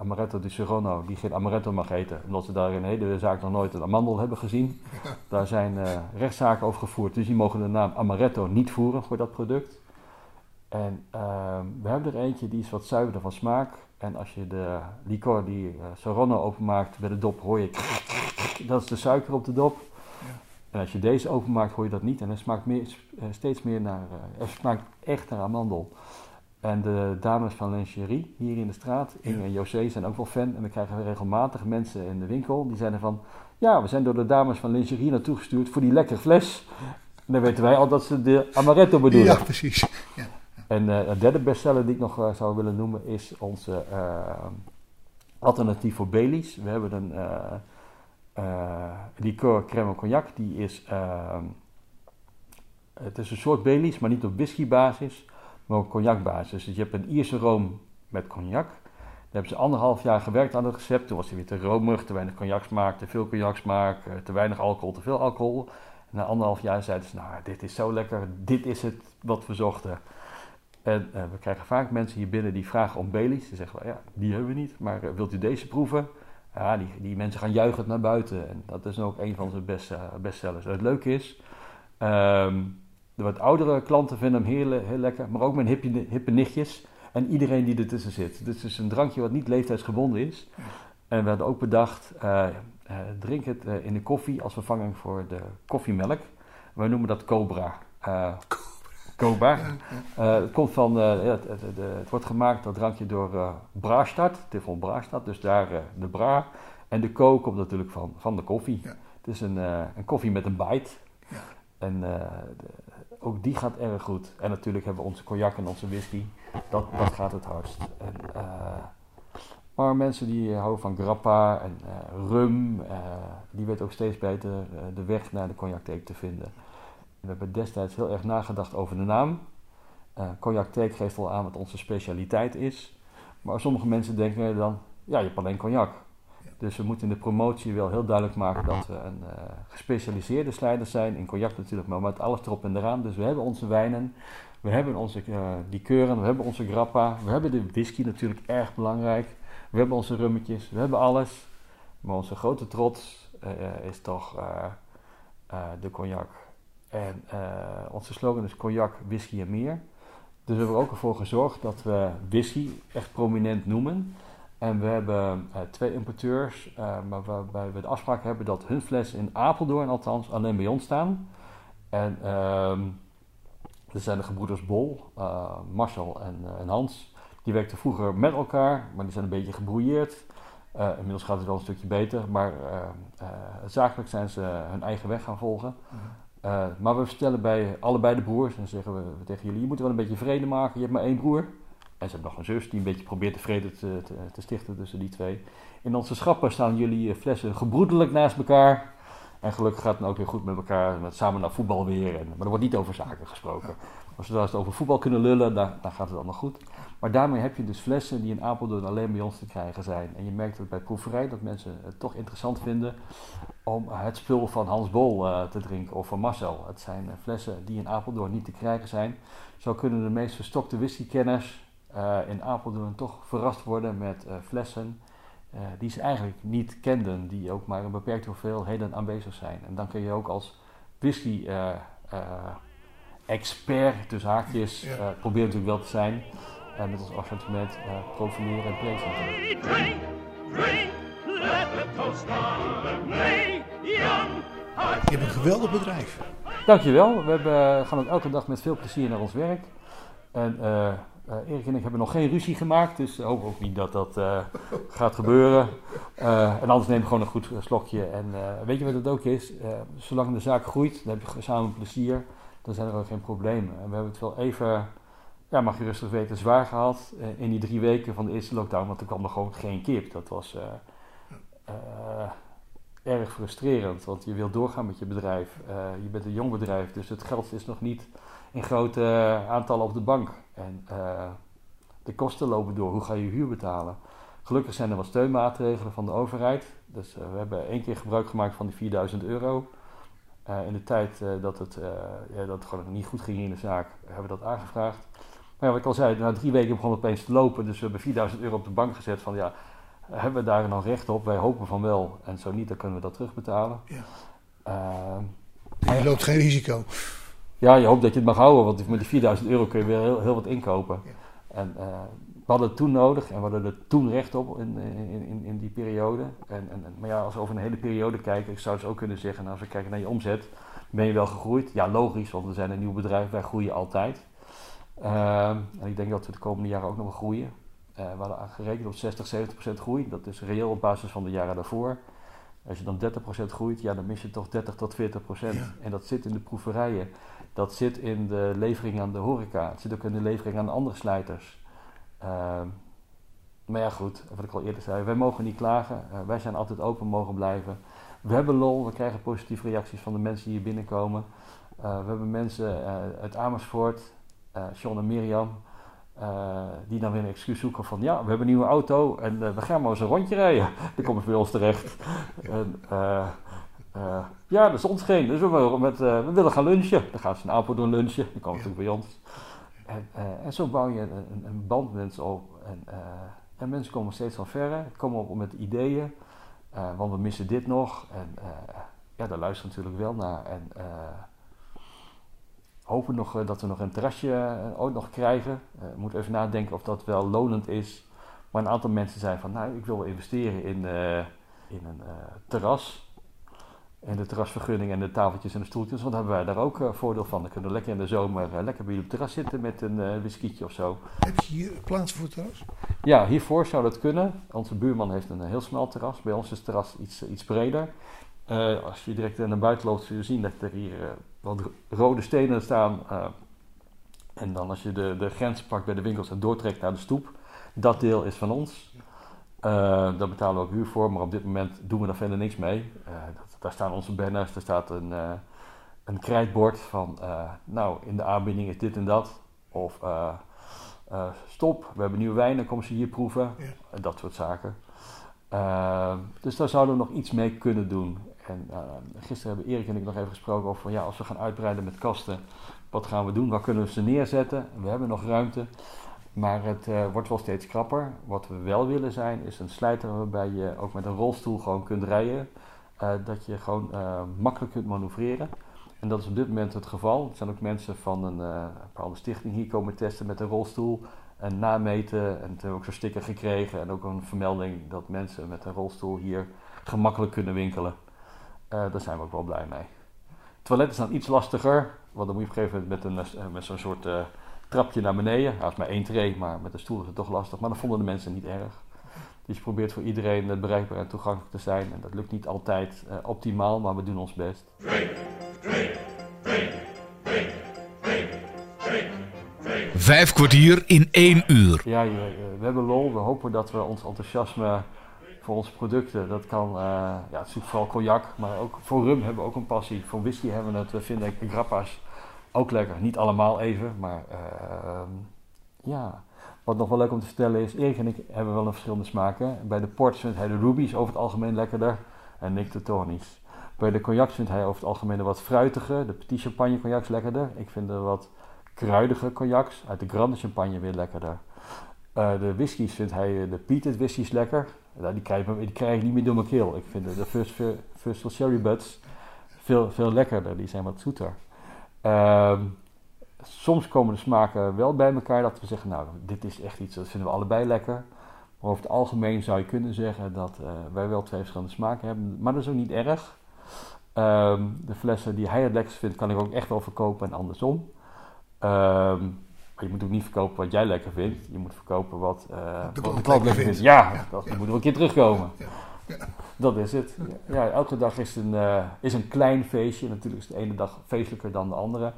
Amaretto di Serrano, die geen amaretto mag eten, omdat ze daar in de hele zaak nog nooit een amandel hebben gezien. Daar zijn uh, rechtszaken over gevoerd, dus die mogen de naam Amaretto niet voeren voor dat product. En uh, we hebben er eentje die is wat zuiverder van smaak. En als je de licor die uh, openmaakt bij de dop, hoor je dat is de suiker op de dop. En als je deze openmaakt, hoor je dat niet. En het smaakt meer, steeds meer naar, het smaakt echt naar amandel. En de dames van Lingerie hier in de straat, Inge en José, zijn ook wel fan. En we krijgen regelmatig mensen in de winkel die zeiden van... Ja, we zijn door de dames van Lingerie naartoe gestuurd voor die lekkere fles. En dan weten wij al dat ze de Amaretto bedoelen. Ja, precies. Ja. En uh, een derde bestseller die ik nog uh, zou willen noemen is onze uh, alternatief voor Baileys. We hebben een liqueur crème cognac. Die is, het is een soort Baileys, maar niet op whiskybasis maar op cognacbasis. Dus je hebt een Ierse room met cognac. Daar hebben ze anderhalf jaar gewerkt aan het recept. Toen was hij weer te romig, te weinig cognacsmaak, te veel cognacsmaak, te weinig alcohol, te veel alcohol. Na anderhalf jaar zeiden ze, nou, dit is zo lekker, dit is het wat we zochten. En uh, we krijgen vaak mensen hier binnen die vragen om Baileys. Ze zeggen, ja, die hebben we niet, maar uh, wilt u deze proeven? Ja, die, die mensen gaan juichend naar buiten. En dat is ook een van onze best, uh, bestsellers. Het leuke is, um, de wat oudere klanten vinden hem heel, heel lekker, maar ook mijn hippe, hippe nichtjes en iedereen die ertussen zit. Dus is een drankje wat niet leeftijdsgebonden is. En we hadden ook bedacht, uh, uh, drink het uh, in de koffie als vervanging voor de koffiemelk. Wij noemen dat Cobra. Cobra. het komt van, ja, het, het, het, wordt gemaakt, dat drankje, door uh, Braastad, Tifon Braastad. Dus daar de Bra. En de Co komt natuurlijk van, van de koffie. Ja. Het is een, een koffie met een bite. Ja. En de, ook die gaat erg goed. En natuurlijk hebben we onze cognac en onze whisky. Dat, dat gaat het hardst. En, maar mensen die houden van grappa en rum, die weten ook steeds beter de weg naar de cognactheek te vinden. We hebben destijds heel erg nagedacht over de naam. cognactheek geeft wel aan wat onze specialiteit is. Maar sommige mensen denken dan, ja, je hebt alleen cognac. Dus we moeten in de promotie wel heel duidelijk maken dat we een uh, gespecialiseerde slijder zijn. In cognac natuurlijk, maar met alles erop en eraan. Dus we hebben onze wijnen, we hebben onze uh, likeuren, we hebben onze grappa. We hebben de whisky natuurlijk erg belangrijk. We hebben onze rummetjes, we hebben alles. Maar onze grote trots uh, is toch de cognac. En onze slogan is cognac, whisky en meer. Dus we hebben er ook ervoor gezorgd dat we whisky echt prominent noemen. En we hebben uh, twee importeurs, uh, maar waarbij we de afspraak hebben dat hun fles in Apeldoorn althans alleen bij ons staan. En uh, er zijn de gebroeders Bol, Marcel en, Hans. Die werkten vroeger met elkaar, maar die zijn een beetje gebrouilleerd. inmiddels gaat het wel een stukje beter, maar zakelijk zijn ze hun eigen weg gaan volgen. Mm. Maar we vertellen bij allebei de broers en zeggen we tegen jullie: je moet wel een beetje vrede maken. Je hebt maar één broer. En ze hebben nog een zus die een beetje probeert de vrede te, te, te stichten tussen die twee. In onze schappen staan jullie flessen gebroedelijk naast elkaar. En gelukkig gaat het ook weer goed met elkaar. Met samen naar voetbal weer. En, maar er wordt niet over zaken gesproken. Als we het over voetbal kunnen lullen, dan, dan gaat het allemaal goed. Maar daarmee heb je dus flessen die in Apeldoorn alleen bij ons te krijgen zijn. En je merkt ook bij proeverij dat mensen het toch interessant vinden om het spul van Hans Bol uh, te drinken of van Marcel. Het zijn uh, flessen die in Apeldoorn niet te krijgen zijn. Zo kunnen de meest verstokte whiskykenners uh, in Apeldoorn toch verrast worden met flessen uh, die ze eigenlijk niet kenden, die ook maar een beperkte hoeveelheden aanwezig zijn. En dan kun je ook als whisky expert, tussen haakjes, ja. proberen natuurlijk wel te zijn, met ons assortiment profileren en presenteren. Je hebt een geweldig bedrijf. Dankjewel. We hebben, gaan ook elke dag met veel plezier naar ons werk. En Eh, Erik en ik hebben nog geen ruzie gemaakt, dus hoop ook niet dat dat eh, gaat gebeuren. Eh, en anders neem gewoon een goed slokje. En weet je wat het ook is? Zolang de zaak groeit, dan heb je samen plezier, dan zijn er ook geen problemen. En we hebben het wel even, ja, mag je rustig weten, zwaar gehad eh, in die drie weken van de eerste lockdown, want er kwam er gewoon geen kip. Dat was erg frustrerend, want je wilt doorgaan met je bedrijf. Je bent een jong bedrijf, dus het geld is nog niet in grote aantallen op de bank. En eh, de kosten lopen door. Hoe ga je huur betalen? Gelukkig zijn er wat steunmaatregelen van de overheid. Dus eh, we hebben één keer gebruik gemaakt van die 4000 euro. Eh, in de tijd dat, het, ja, dat het gewoon niet goed ging in de zaak, hebben we dat aangevraagd. Maar ja, wat ik al zei, na drie weken begon het opeens te lopen. Dus we hebben 4000 euro op de bank gezet van ja, hebben we daar dan recht op? Wij hopen van wel. En zo niet, dan kunnen we dat terugbetalen. Ja. Ehm, Je loopt geen risico. Ja, je hoopt dat je het mag houden, want met die 4000 euro kun je weer heel, heel wat inkopen. Ja. En eh, we hadden het toen nodig en we hadden er toen recht op in, in, in, in die periode. En, en, maar ja, als we over een hele periode kijken, ik zou dus ook kunnen zeggen, nou, als we kijken naar je omzet, ben je wel gegroeid? Ja, logisch, want we zijn een nieuw bedrijf, wij groeien altijd. Ehm, en ik denk dat we de komende jaren ook nog wel groeien. Eh, we hadden gerekend op 60, 70 procent groei. Dat is reëel op basis van de jaren daarvoor. Als je dan 30 procent groeit, ja, dan mis je toch 30 tot 40 procent. Ja. En dat zit in de proeverijen. Dat zit in de levering aan de horeca. Het zit ook in de levering aan de andere slijters. Ehm, maar ja, goed, wat ik al eerder zei, wij mogen niet klagen. Eh, wij zijn altijd open, mogen blijven. We hebben lol, we krijgen positieve reacties van de mensen die hier binnenkomen. Eh, we hebben mensen eh, uit Amersfoort, eh John en Mirjam, die dan weer een excuus zoeken van ja, we hebben een nieuwe auto en we gaan maar eens een rondje rijden. Dan komen ze bij ons terecht. En, eh, ja, de zon scheen, dus we, willen met, eh, we willen gaan lunchen. Dan gaan ze in Apeldoorn lunchen, dan komen ze natuurlijk bij ons. En, eh, en zo bouw je een, band met mensen op. En, en mensen komen steeds van verre, komen op met ideeën. want we missen dit nog. En ja, daar luisteren we natuurlijk wel naar. En hopen nog dat we nog een terrasje ooit nog krijgen. We moeten even nadenken of dat wel lonend is. Maar een aantal mensen zeiden van, nou, ik wil investeren in, in een terras. En de terrasvergunning en de tafeltjes en de stoeltjes. Want hebben wij daar ook eh, voordeel van. Dan kunnen we lekker in de zomer eh, lekker bij jullie op het terras zitten met een eh whiskietje of zo. Heb je hier plaats voor het terras? Ja, hiervoor zou dat kunnen. Onze buurman heeft een heel smal terras. Bij ons is het terras iets, iets breder. Als je direct naar buiten loopt, zul je zien dat er hier wat rode stenen staan. en dan als je de, de grens pakt bij de winkels en doortrekt naar de stoep, dat deel is van ons. Eh, daar betalen we ook huur voor, maar op dit moment doen we daar verder niks mee. Eh, dat, daar staan onze banners, er staat een, eh, een krijtbord van, nou, in de aanbieding is dit en dat. Of stop, we hebben nieuwe wijnen, kom ze hier proeven. Ja. En dat soort zaken. Dus daar zouden we nog iets mee kunnen doen. En gisteren hebben Erik en ik nog even gesproken over van ja, als we gaan uitbreiden met kasten, wat gaan we doen? Waar kunnen we ze neerzetten? We hebben nog ruimte, maar het eh, wordt wel steeds krapper. Wat we wel willen zijn, is een slijter waarbij je ook met een rolstoel gewoon kunt rijden. Eh, dat je gewoon eh, makkelijk kunt manoeuvreren. En dat is op dit moment het geval. Er zijn ook mensen van een bepaalde stichting hier komen testen met een rolstoel en nameten. En toen hebben ook zo'n sticker gekregen en ook een vermelding dat mensen met een rolstoel hier gemakkelijk kunnen winkelen. Daar zijn we ook wel blij mee. Toilet is dan iets lastiger, want dan moet je op een gegeven moment met, een, met zo'n soort trapje naar beneden. Hij is maar één tree, maar met een stoel is het toch lastig. Maar dat vonden de mensen niet erg. Dus je probeert voor iedereen eh, bereikbaar en toegankelijk te zijn. En dat lukt niet altijd eh, optimaal, maar we doen ons best. Vijf kwartier in één uur. Ja, eh, we hebben lol. We hopen dat we ons enthousiasme voor onze producten, dat kan, ja, het zoekt vooral cognac, maar ook voor rum hebben we ook een passie. Voor whisky hebben we het, we vinden grappa's ook lekker. Niet allemaal even, maar eh, ja. Wat nog wel leuk om te vertellen is, Erik en ik hebben wel een verschillende smaken. Bij de ports vindt hij de rubies over het algemeen lekkerder en Nick de tonies. Bij de cognacs vindt hij over het algemeen wat fruitige, de petit champagne cognacs lekkerder. Ik vind de wat kruidige cognacs uit de grande champagne weer lekkerder. Eh, de whiskies vindt hij eh, de peated whiskies lekker. Die, krijg, ik- ik niet meer door mijn keel. Ik vind de, de first, first Sherry Buds veel, veel lekkerder. Die zijn wat zoeter. Ehm, soms komen de smaken wel bij elkaar dat we zeggen, nou, dit is echt iets, dat vinden we allebei lekker. Maar over het algemeen zou je kunnen zeggen dat eh, wij wel twee verschillende smaken hebben. Maar dat is ook niet erg. Ehm, de flessen die hij het lekkerst vindt, kan ik ook echt wel verkopen en andersom. Ehm, je moet ook niet verkopen wat jij lekker vindt. Je moet verkopen wat, uh, De wat klant lekker vindt. vindt. Ja, Ja, dat ja. moet wel een keer terugkomen. Ja, Dat is het. Ja, elke dag is een, eh, is een klein feestje. Natuurlijk is de ene dag feestelijker dan de andere.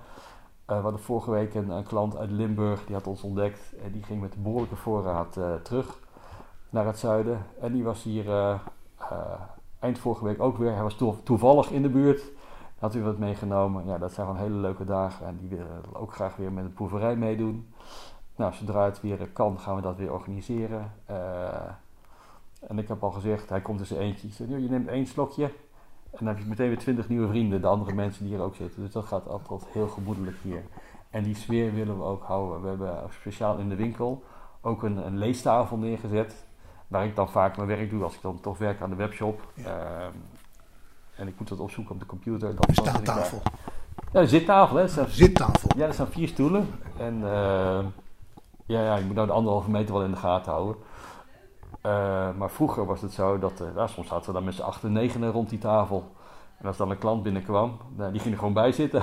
Eh, we hadden vorige week een, klant uit Limburg, die had ons ontdekt. En die ging met een behoorlijke voorraad eh, terug naar het zuiden. En die was hier eind vorige week ook weer. Hij was toe- toevallig in de buurt. Had u wat meegenomen. Ja, dat zijn gewoon hele leuke dagen. En die willen ook graag weer met een proeverij meedoen. Nou, zodra het weer kan, gaan we dat weer organiseren. En ik heb al gezegd, hij komt zijn eentje. Ik zeg, "Joh, je neemt één slokje. En dan heb je meteen weer twintig nieuwe vrienden. De andere mensen die hier ook zitten. Dus dat gaat altijd heel gemoedelijk hier. En die sfeer willen we ook houden. We hebben speciaal in de winkel ook een, een leestafel neergezet. Waar ik dan vaak mijn werk doe als ik dan toch werk aan de webshop. Ja. Ehm, en ik moet dat opzoeken op de computer. Dan Een staattafel, Ja, een zittafel. Hè. Staan- zittafel. ja, er staan vier stoelen. En eh, ja, ja, je moet nou de anderhalve meter wel in de gaten houden. Eh, maar vroeger was het zo dat, eh, ja, soms zaten we dan met z'n acht en negenen rond die tafel. En als dan een klant binnenkwam, nou, die ging er gewoon bij zitten.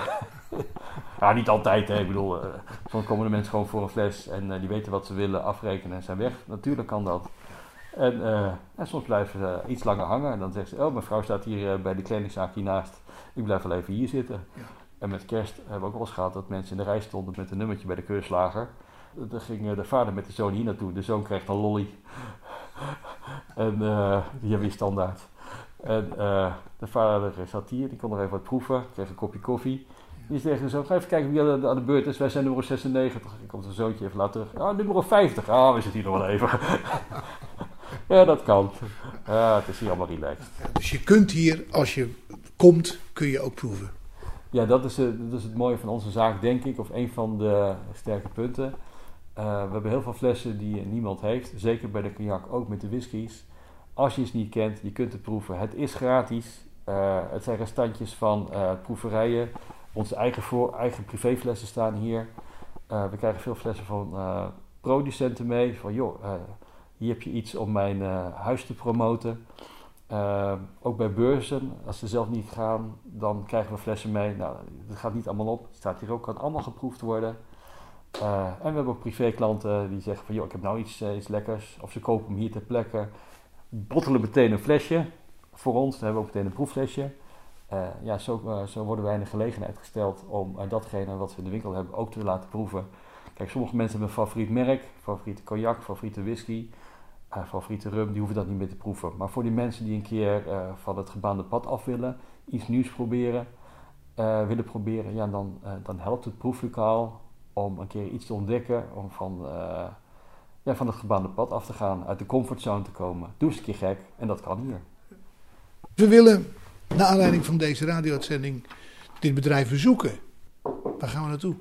ja, niet altijd, hè. ik bedoel, eh, soms komen de mensen gewoon voor een fles en die weten wat ze willen, afrekenen en zijn weg. Natuurlijk kan dat. En, en soms blijven ze iets langer hangen en dan zegt ze, oh, mijn vrouw staat hier bij de kledingzaak hiernaast. Ik blijf wel even hier zitten. Ja. En met kerst hebben we ook wel eens gehad dat mensen in de rij stonden met een nummertje bij de keurslager. Dan ging de vader met de zoon hier naartoe. De zoon krijgt een lolly. En eh, die hebben we standaard. En eh, de vader zat hier, die kon nog even wat proeven. Kreeg een kopje koffie. Die zei tegen zoon, ga even kijken wie aan de, aan de beurt is. Wij zijn nummer 96. Ik kom zijn zoontje even later terug. Ah, nummer 50. Ah, we zitten hier nog wel even. ja, dat kan. Ja, het is hier allemaal relaxed. Dus je kunt hier, als je komt, kun je ook proeven. Ja, dat is, eh, dat is het mooie van onze zaak, denk ik, of een van de sterke punten. Eh, we hebben heel veel flessen die niemand heeft, zeker bij de cognac, ook met de whiskies. Als je het niet kent, je kunt het proeven. Het is gratis. Eh, het zijn restantjes van eh, proeverijen. Onze eigen, voor, eigen privéflessen staan hier. Eh, we krijgen veel flessen van eh, producenten mee. Van joh, eh, hier heb je iets om mijn eh, huis te promoten. Eh, ook bij beurzen, als ze zelf niet gaan, dan krijgen we flessen mee. Nou, dat gaat niet allemaal op. Het staat hier ook, kan allemaal geproefd worden. Eh, en we hebben ook privéklanten die zeggen van, joh, ik heb nou iets, eh, iets lekkers. Of ze kopen hem hier ter plekke. Bottelen meteen een flesje voor ons. Dan hebben we ook meteen een proefflesje. Eh, ja, zo, zo worden wij in de gelegenheid gesteld om datgene wat we in de winkel hebben ook te laten proeven. Kijk, sommige mensen hebben een favoriet merk, favoriete cognac, favoriete whisky, favoriete rum, die hoeven dat niet meer te proeven. Maar voor die mensen die een keer van het gebaande pad af willen, iets nieuws proberen, willen proberen, ja, dan, dan helpt het proeflokaal om een keer iets te ontdekken, om van, eh, ja, van het gebaande pad af te gaan, uit de comfortzone te komen. Doe eens een keer gek en dat kan hier. We willen, naar aanleiding van deze radio-uitzending, dit bedrijf bezoeken. Waar gaan we naartoe?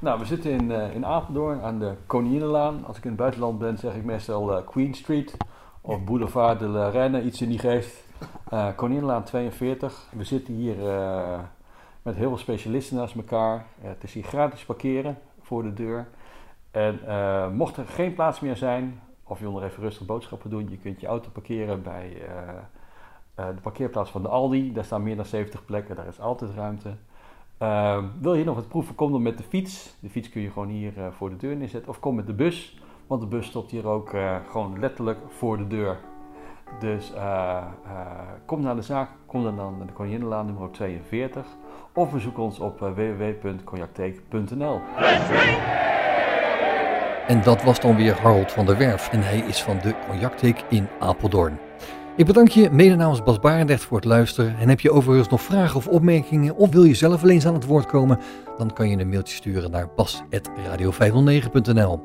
Nou, we zitten in, eh, in Apeldoorn aan de Koninginnelaan. Als ik in het buitenland ben, zeg ik meestal eh, Queen Street of Boulevard de la Reine, iets in die geest. Koninginnelaan 42. We zitten hier met heel veel specialisten naast elkaar. Eh, het is hier gratis parkeren voor de deur. En eh, mocht er geen plaats meer zijn, of je wil nog even rustig boodschappen doen, je kunt je auto parkeren bij eh, eh, de parkeerplaats van de Aldi. Daar staan meer dan 70 plekken, daar is altijd ruimte. Uh, wil je nog wat proeven, kom dan met de fiets. De fiets kun je gewoon hier voor de deur neerzetten. Of kom met de bus, want de bus stopt hier ook gewoon letterlijk voor de deur. Dus kom naar de zaak, kom dan naar de Koninginnelaan nummer 42. Of bezoek ons op uh, www.cognactheek.nl. En dat was dan weer Harold van der Werf en hij is van de Cognactheek in Apeldoorn. Ik bedank je mede namens Bas Barendrecht voor het luisteren. En heb je overigens nog vragen of opmerkingen of wil je zelf wel eens aan het woord komen, dan kan je een mailtje sturen naar bas.radio509.nl.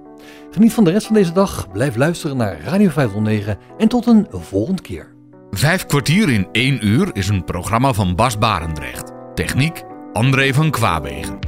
Geniet van de rest van deze dag, blijf luisteren naar Radio 509 en tot een volgende keer. Vijf kwartier in één uur is een programma van Bas Barendrecht. Techniek André van Kwaabegen.